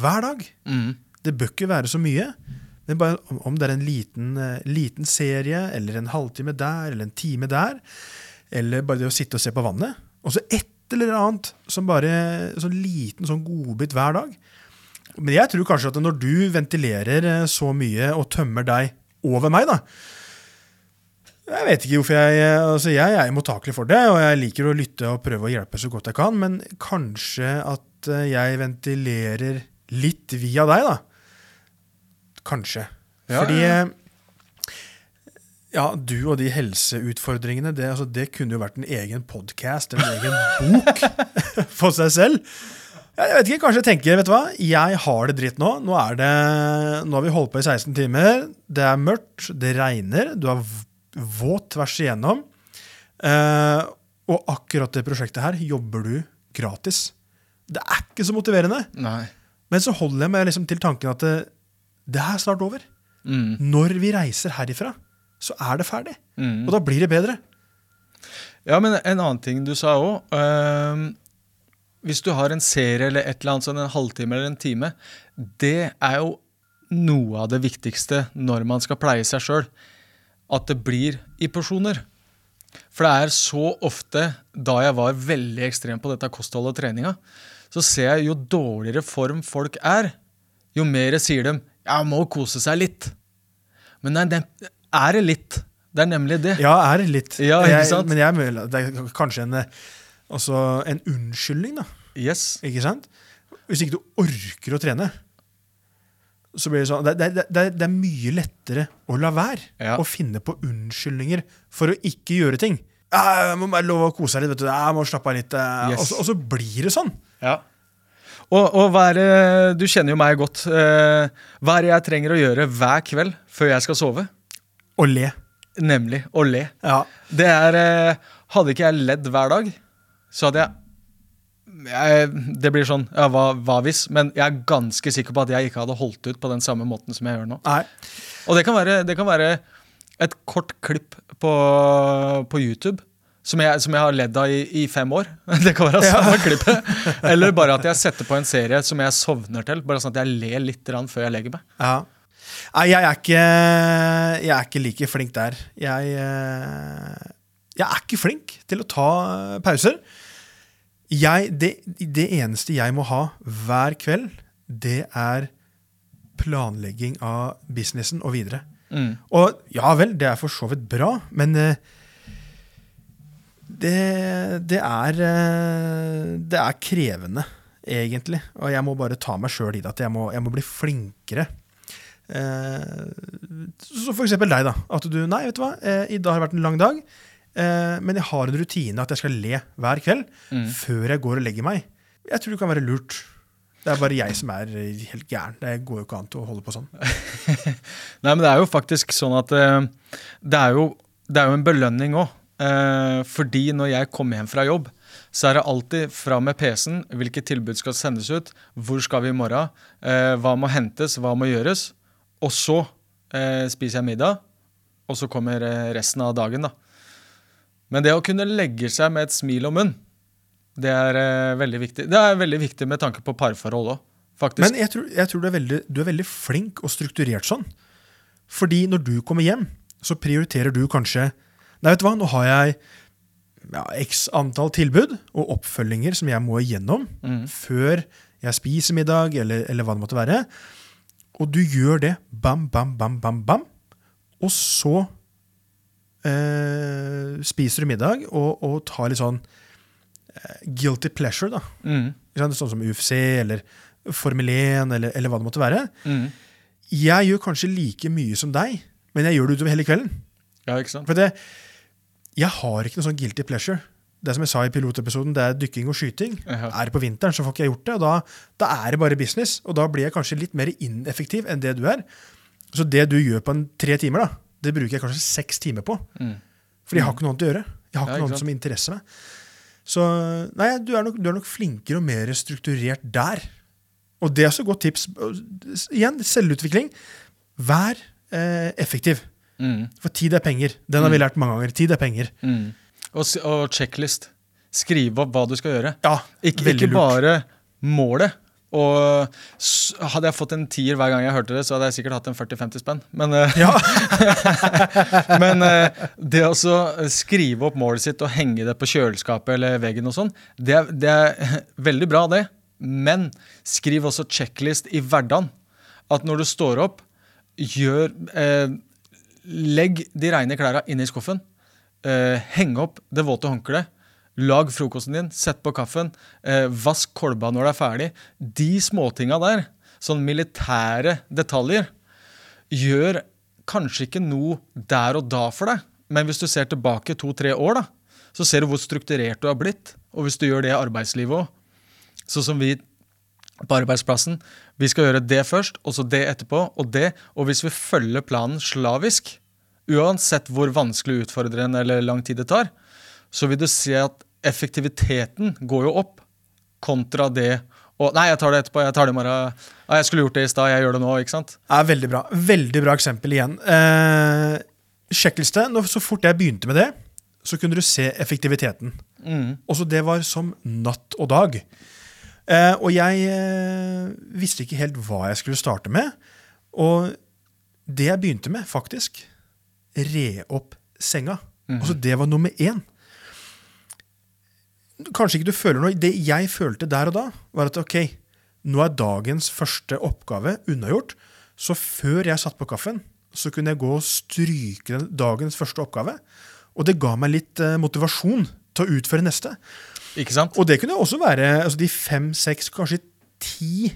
hver dag. Mm. Det bør ikke være så mye. Men bare om det er en liten, uh, liten, serie, eller en halvtime der, eller en time der, eller bare det å sitte og se på vannet. Og så et eller annet som bare sånn liten sånn godbit hver dag. Men jeg tror kanskje at når du ventilerer eh, så mye og tømmer deg over meg, da, jeg vet ikke hvorfor jeg altså Jeg er mottakelig for det, og jeg liker å lytte og prøve å hjelpe så godt jeg kan, men kanskje at eh, jeg ventilerer litt via deg, da. Kanskje. Ja, Fordi ja. ja, du og de helseutfordringene, det, altså, det kunne jo vært en egen podkast eller en egen bok for seg selv. Jeg vet ikke, Kanskje jeg tenker vet du hva, jeg har det dritt nå. Nå, er det, nå har vi holdt på i 16 timer. Det er mørkt, det regner. Du har våt tvers igjennom. Uh, og akkurat det prosjektet her jobber du gratis. Det er ikke så motiverende. Nei. Men så holder jeg meg liksom til tanken at det, er snart over. Mm. Når vi reiser herifra, så er det ferdig. Mm. Og da blir det bedre. Ja, men en annen ting du sa òg. hvis du har en serie eller et eller annet sånn en halvtime eller en time, det er jo noe av det viktigste når man skal pleie seg sjøl. At det blir i porsjoner. For det er så ofte, da jeg var veldig ekstrem på dette kostholdet og treninga, så ser jeg jo dårligere form folk er, jo mer sier de ja, må kose seg litt. Men nei, det er det litt. Det er nemlig det. Ja, er det litt. Ja, ikke jeg, sant? Men jeg det er kanskje en, eh, altså en unnskyldning, da. Yes. Ikke sant? Hvis ikke du orker å trene, så blir det sånn Det, det, det, det er mye lettere å la være Ja. å finne på unnskyldninger for å ikke gjøre ting. Jeg må bare love å kose seg litt. vet du. Jeg må slappe av litt. eh, Yes. Og, så, og så blir det sånn. Ja. Og, og det, Du kjenner jo meg godt. Eh, hva er det jeg trenger å gjøre hver kveld før jeg skal sove? Å le. Nemlig å le. Ja. Det er eh, Hadde ikke jeg ledd hver dag, så hadde jeg jeg, det blir sånn, ja, hva, hva hvis? Men jeg er ganske sikker på at jeg ikke hadde holdt ut på den samme måten som jeg gjør nå. Nei. Og det kan være, det kan være et kort klipp på, på YouTube som jeg, som jeg har ledd av i, i fem år. Det kan være samme klippet. Eller bare at jeg setter på en serie som jeg sovner til. Bare sånn at jeg ler litt før jeg legger meg. Ja. Nei, jeg er, ikke, jeg er ikke like flink der. Jeg, eh, jeg er ikke flink til å ta eh, pauser. Jeg, det, det eneste jeg må ha hver kveld, det er planlegging av businessen og videre. Mm. Og ja vel, det er for så vidt bra, men eh, det, det, er, eh, det er krevende, egentlig. Og jeg må bare ta meg sjøl i det. At jeg må, jeg må bli flinkere. Eh, så for eksempel deg, da. At du Nei, vet du hva, eh, i dag har det vært en lang dag. Eh, men jeg har en rutine at jeg skal le hver kveld Mm. før jeg går og legger meg. Jeg tror det kan være lurt. Det er bare jeg som er helt gæren. Det går jo ikke an å holde på sånn. Nei, men det er jo faktisk sånn at eh, det, er jo, det er jo en belønning òg. Eh, fordi når jeg kommer hjem fra jobb, så er det alltid fra med PC-en. Hvilke tilbud skal sendes ut? Hvor skal vi i morgen? Eh, hva må hentes? Hva må gjøres? Og så eh, spiser jeg middag, og så kommer resten av dagen, da. Men det å kunne legge seg med et smil om munn, det er veldig viktig. Det er veldig viktig med tanke på parforhold òg, faktisk. Men jeg tror, jeg tror du, er veldig, du er veldig flink og strukturert sånn. Fordi når du kommer hjem, så prioriterer du kanskje Nei, vet du hva, nå har jeg ja, x antall tilbud og oppfølginger som jeg må igjennom Mm. før jeg spiser middag, eller, eller hva det måtte være. Og du gjør det bam, bam, bam, bam, bam. Og så eh, spiser du middag og, og tar litt sånn eh, guilty pleasure, da. Mm. Sånn som UFC eller Formel 1 eller, eller hva det måtte være. Mm. Jeg gjør kanskje like mye som deg, men jeg gjør det utover hele kvelden. Ja, ikke sant? For det, jeg har ikke noe sånn guilty pleasure. Det som jeg sa i pilotepisoden, det er dykking og skyting. Aha. Er det på vinteren, så får ikke jeg gjort det. Og da, da er det bare business. Og da blir jeg kanskje litt mer ineffektiv enn det du er. Så det du gjør på en tre timer, da, det bruker jeg kanskje seks timer på. Mm. Fordi jeg har ikke noe annet å gjøre. Jeg har Ja, ikke ikke noe som interesser meg. Så nei, du er, nok, du er nok flinkere og mer strukturert der. Og det er også et godt tips. Igjen, selvutvikling. Vær eh, effektiv. Mm. For tid er penger. Den har vi lært mange ganger. Tid er penger. Mm. Og, og checklist. Skrive opp hva du skal gjøre. Ja, Ikke, ikke bare målet. Og hadde jeg fått en tier hver gang jeg hørte det, så hadde jeg sikkert hatt en 40-50 spenn. Men, eh, Ja, men eh, det å skrive opp målet sitt og henge det på kjøleskapet eller veggen og sånn, det, det er veldig bra, det. Men skriv også checklist i hverdagen. At når du står opp, gjør eh, Legg de reine klærne inn i skuffen. Eh, heng opp det våte håndkleet. Lag frokosten din, sett på kaffen, eh, vask kolba når det er ferdig. De småtinga der, sånn militære detaljer, gjør kanskje ikke noe der og da for deg, men hvis du ser tilbake to-tre år, da, så ser du hvor strukturert du har blitt. Og hvis du gjør det i arbeidslivet òg, sånn som vi på arbeidsplassen. Vi skal gjøre det først, og så det etterpå, og det. Og hvis vi følger planen slavisk, uansett hvor vanskelig, utfordrende eller lang tid det tar, så vil du se at effektiviteten går jo opp kontra det og Nei, jeg tar det etterpå, jeg tar det i morgen. Jeg skulle gjort det i stad, jeg gjør det nå. ikke sant? Ja, veldig bra. Veldig bra eksempel igjen. Eh, sjekkliste. Så fort jeg begynte med det, så kunne du se effektiviteten. Mm. Også det var som natt og dag. Eh, og jeg eh, visste ikke helt hva jeg skulle starte med. Og det jeg begynte med, faktisk, re opp senga. Altså det var nummer én. Kanskje ikke du føler noe. Det jeg følte der og da, var at ok, nå er dagens første oppgave unnagjort. Så før jeg satt på kaffen, så kunne jeg gå og stryke dagens første oppgave. Og det ga meg litt eh, motivasjon til å utføre neste. Ikke sant? Og det kunne også være altså de fem, seks, kanskje ti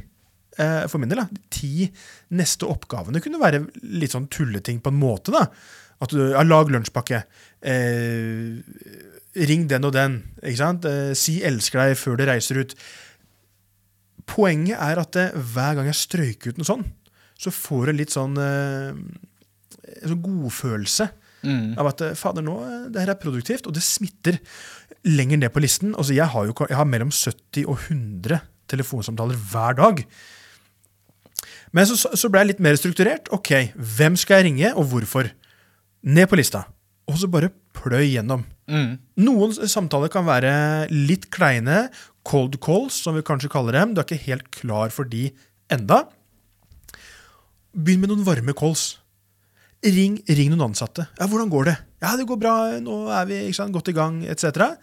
eh, for min del, da, ti neste oppgavene kunne være litt sånn tulleting på en måte. da. At du ja, Lag lunsjpakke. Eh, ring den og den. ikke sant? Eh, si 'elsker deg' før du reiser ut. Poenget er at eh, hver gang jeg strøyker ut noe sånn, så får du litt sånn eh, en sånn godfølelse Mm. av at eh, fader, nå, eh, det her er produktivt, og det smitter lenger ned på listen. Altså, jeg, har jo, jeg har mellom 70 og 100 telefonsamtaler hver dag. Men så, så ble jeg litt mer strukturert. Ok, hvem skal jeg ringe, og hvorfor? Ned på lista. Og så bare pløy gjennom. Mm. Noen samtaler kan være litt kleine, cold calls, som vi kanskje kaller dem. Du er ikke helt klar for de enda. Begynn med noen varme calls. Ring, ring noen ansatte. Ja, 'Hvordan går det?' 'Ja, det går bra. Nå er vi sant, godt i gang', etc.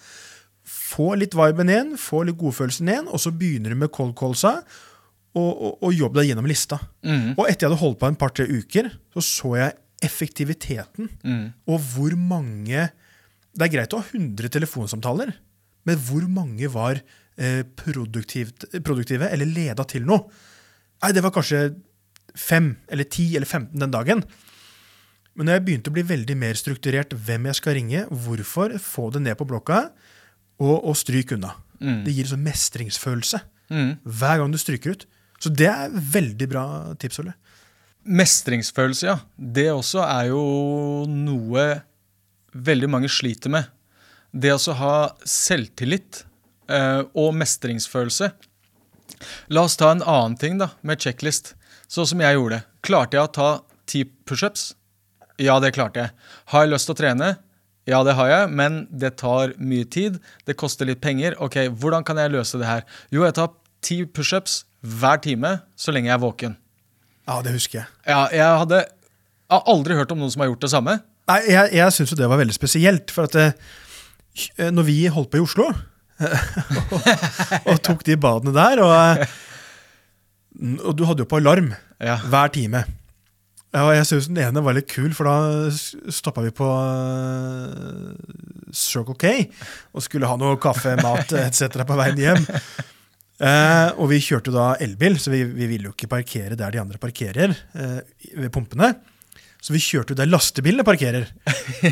Få litt viben igjen, få litt godfølelsen igjen, og så begynner du med cold callsa, og, og, og jobb deg gjennom lista. Mm. Og etter jeg hadde holdt på en par-tre uker, så så jeg effektiviteten, Mm. og hvor mange Det er greit å ha 100 telefonsamtaler, men hvor mange var eh, produktivt, produktive eller leda til noe? Nei, det var kanskje fem eller ti eller 15 den dagen. Men når jeg begynte å bli veldig mer strukturert hvem jeg skal ringe, hvorfor, få det ned på blokka, og, og stryk unna. Mm. Det gir en sånn mestringsfølelse Mm. hver gang du stryker ut. Så det er veldig bra tips, Ole. Mestringsfølelse, ja. Det også er jo noe veldig mange sliter med. Det å ha selvtillit eh, og mestringsfølelse. La oss ta en annen ting da, med checklist. Sånn som jeg gjorde. Klarte jeg å ta ti pushups? Ja, det klarte jeg. Har jeg lyst til å trene? Ja, det har jeg, men det tar mye tid. Det koster litt penger. Ok, Hvordan kan jeg løse det her? Jo, jeg tar ti pushups hver time så lenge jeg er våken. Ja, det husker jeg. Ja, jeg hadde jeg har aldri hørt om noen som har gjort det samme. Nei, Jeg, jeg syns jo det var veldig spesielt. For at eh, når vi holdt på i Oslo og, og tok de badene der og, eh, og du hadde jo på alarm Ja. hver time. Ja, og jeg syns den ene var litt kul, for da stoppa vi på eh, Circle K og skulle ha noe kaffe, mat etc. på veien hjem. Eh, og vi kjørte da elbil, så vi, vi ville jo ikke parkere der de andre parkerer, eh, ved pumpene. Så vi kjørte jo der lastebilene parkerer.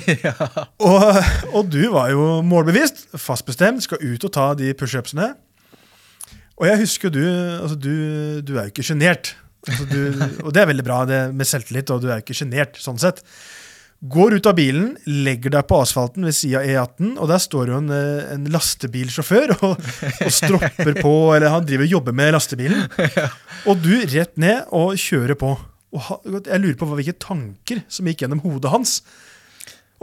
og, og du var jo målbevisst, fast bestemt, skal ut og ta de pushupsene. Og jeg husker du altså du, du er jo ikke sjenert. Altså du- og det er veldig bra det med selvtillit, og du er ikke sjenert sånn sett. Går ut av bilen, legger deg på asfalten ved sida av E18, og der står jo en, eh, en lastebilsjåfør og, og stropper på, eller han driver og jobber med lastebilen. Og du rett ned og kjører på. Og jeg lurer på hvilke tanker som gikk gjennom hodet hans.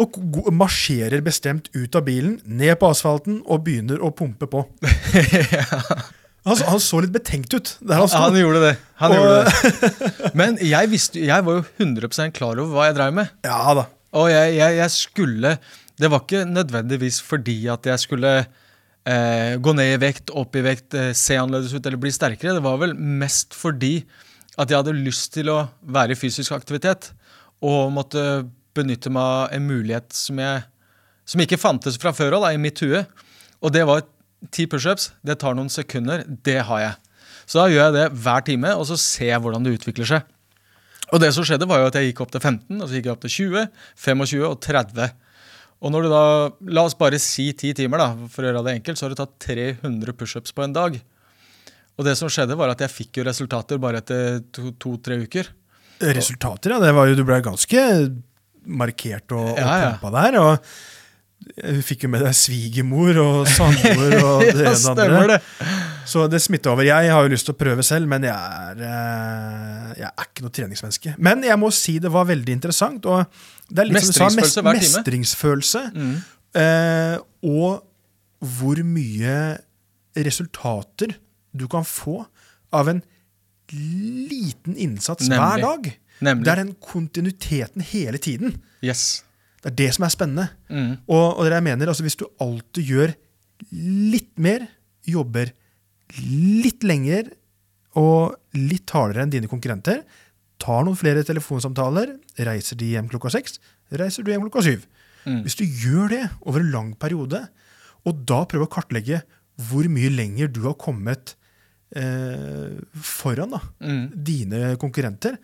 Og marsjerer bestemt ut av bilen, ned på asfalten og begynner å pumpe på. Han, så- han så litt betenkt ut. Der han sto. Han gjorde det. Han Og- gjorde det. Men jeg, visste, jeg var jo 100% klar over hva jeg drev med. Ja da. Og jeg, jeg, jeg skulle Det var ikke nødvendigvis fordi at jeg skulle eh, gå ned i vekt, opp i vekt, eh, se annerledes ut eller bli sterkere. Det var vel mest fordi at jeg hadde lyst til å være i fysisk aktivitet. Og måtte benytte meg av en mulighet som, jeg, som ikke fantes fra før av i mitt hue. Og det var ti pushups. Det tar noen sekunder. Det har jeg. Så da gjør jeg det hver time, og så ser jeg hvordan det utvikler seg. Og det som skjedde var jo at jeg gikk opp til 15, og så gikk jeg opp til 20, 25 og 30. Og når du da, la oss bare si 10 timer da, for å gjøre det enkelt, så har du tatt 300 pushups på en dag. Og det som skjedde var at jeg fikk jo resultater bare etter to-tre uker. Resultater, ja. Det var jo, du ble ganske markert og, og Ja, ja. pumpa der. Og du fikk jo med deg svigermor og samboer og det ene og andre. det. Så det smitta over. Jeg har jo lyst til å prøve selv, men jeg er, eh, jeg er ikke noe treningsmenneske. Men jeg må si det var veldig interessant. Og det er litt sa, Mestringsfølelse hver time. mestringsfølelse. Mm. Eh, og hvor mye resultater du kan få av en liten innsats Nemlig. hver dag. Nemlig. Det er den kontinuiteten hele tiden. Yes. Det er det som er spennende. Mm. Og, og det jeg mener, altså hvis du alltid gjør litt mer, jobber litt lenger og litt hardere enn dine konkurrenter, tar noen flere telefonsamtaler, reiser de hjem klokka seks, reiser du hjem klokka syv. Mm. Hvis du gjør det over en lang periode, og da prøver å kartlegge hvor mye lenger du har kommet eh, foran da, Mm. dine konkurrenter.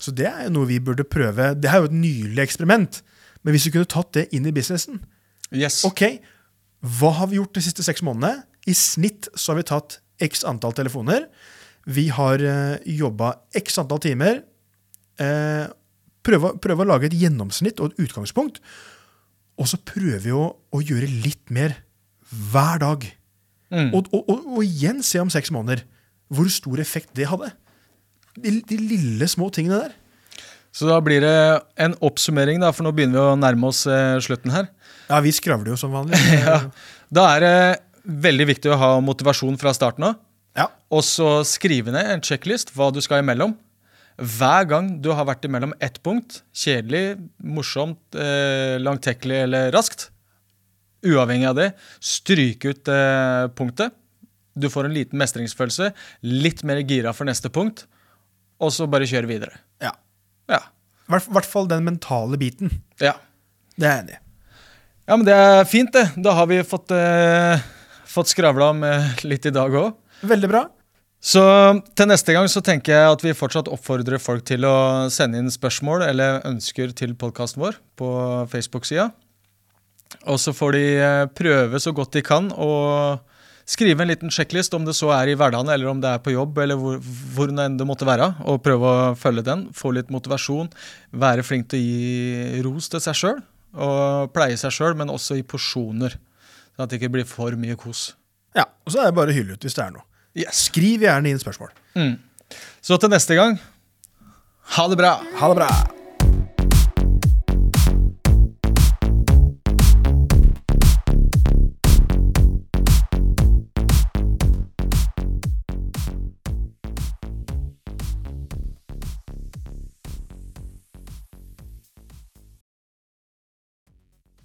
Så det er jo noe vi burde prøve. Det er jo et nylig eksperiment. Men hvis vi kunne tatt det inn i businessen Yes. Ok, hva har vi gjort de siste seks månedene? I snitt så har vi tatt x antall telefoner. Vi har uh, jobba x antall timer. Uh, prøve, prøve å lage et gjennomsnitt og et utgangspunkt. Og så prøver vi å, å gjøre litt mer hver dag. Mm. Og, og, og, og igjen se om seks måneder hvor stor effekt det hadde. De, de lille, små tingene der. Så da blir det en oppsummering, da, for nå begynner vi å nærme oss eh, slutten her. Ja, vi skravler jo som vanlig. Ja. Da er det veldig viktig å ha motivasjon fra starten av. Ja. Og så skrive ned en checklist hva du skal imellom. Hver gang du har vært imellom ett punkt, kjedelig, morsomt, eh, langtekkelig eller raskt, uavhengig av det, stryk ut eh, punktet. Du får en liten mestringsfølelse, litt mer gira for neste punkt, og så bare kjør videre. ja. Hvert- hvert fall den mentale biten. ja. Det er jeg enig i. Ja, men det er fint, det. Da har vi fått, eh, fått skravla om litt i dag òg. Veldig bra. Så til neste gang så tenker jeg at vi fortsatt oppfordrer folk til å sende inn spørsmål eller ønsker til podkasten vår på Facebook-sida. Og så får de eh, prøve så godt de kan å skrive en liten sjekklist, om det så er i hverdagen eller om det er på jobb, eller hvor, hvor enn det måtte være, og prøve å følge den. Få litt motivasjon. Være flink til å gi ros til seg sjøl, og pleie seg sjøl, men også i porsjoner. Sånn at det ikke blir for mye kos. Ja, Og så er det bare å hylle ut hvis det er noe. Yes. Skriv gjerne inn spørsmål. Mm. Så til neste gang ha det bra! Ha det bra.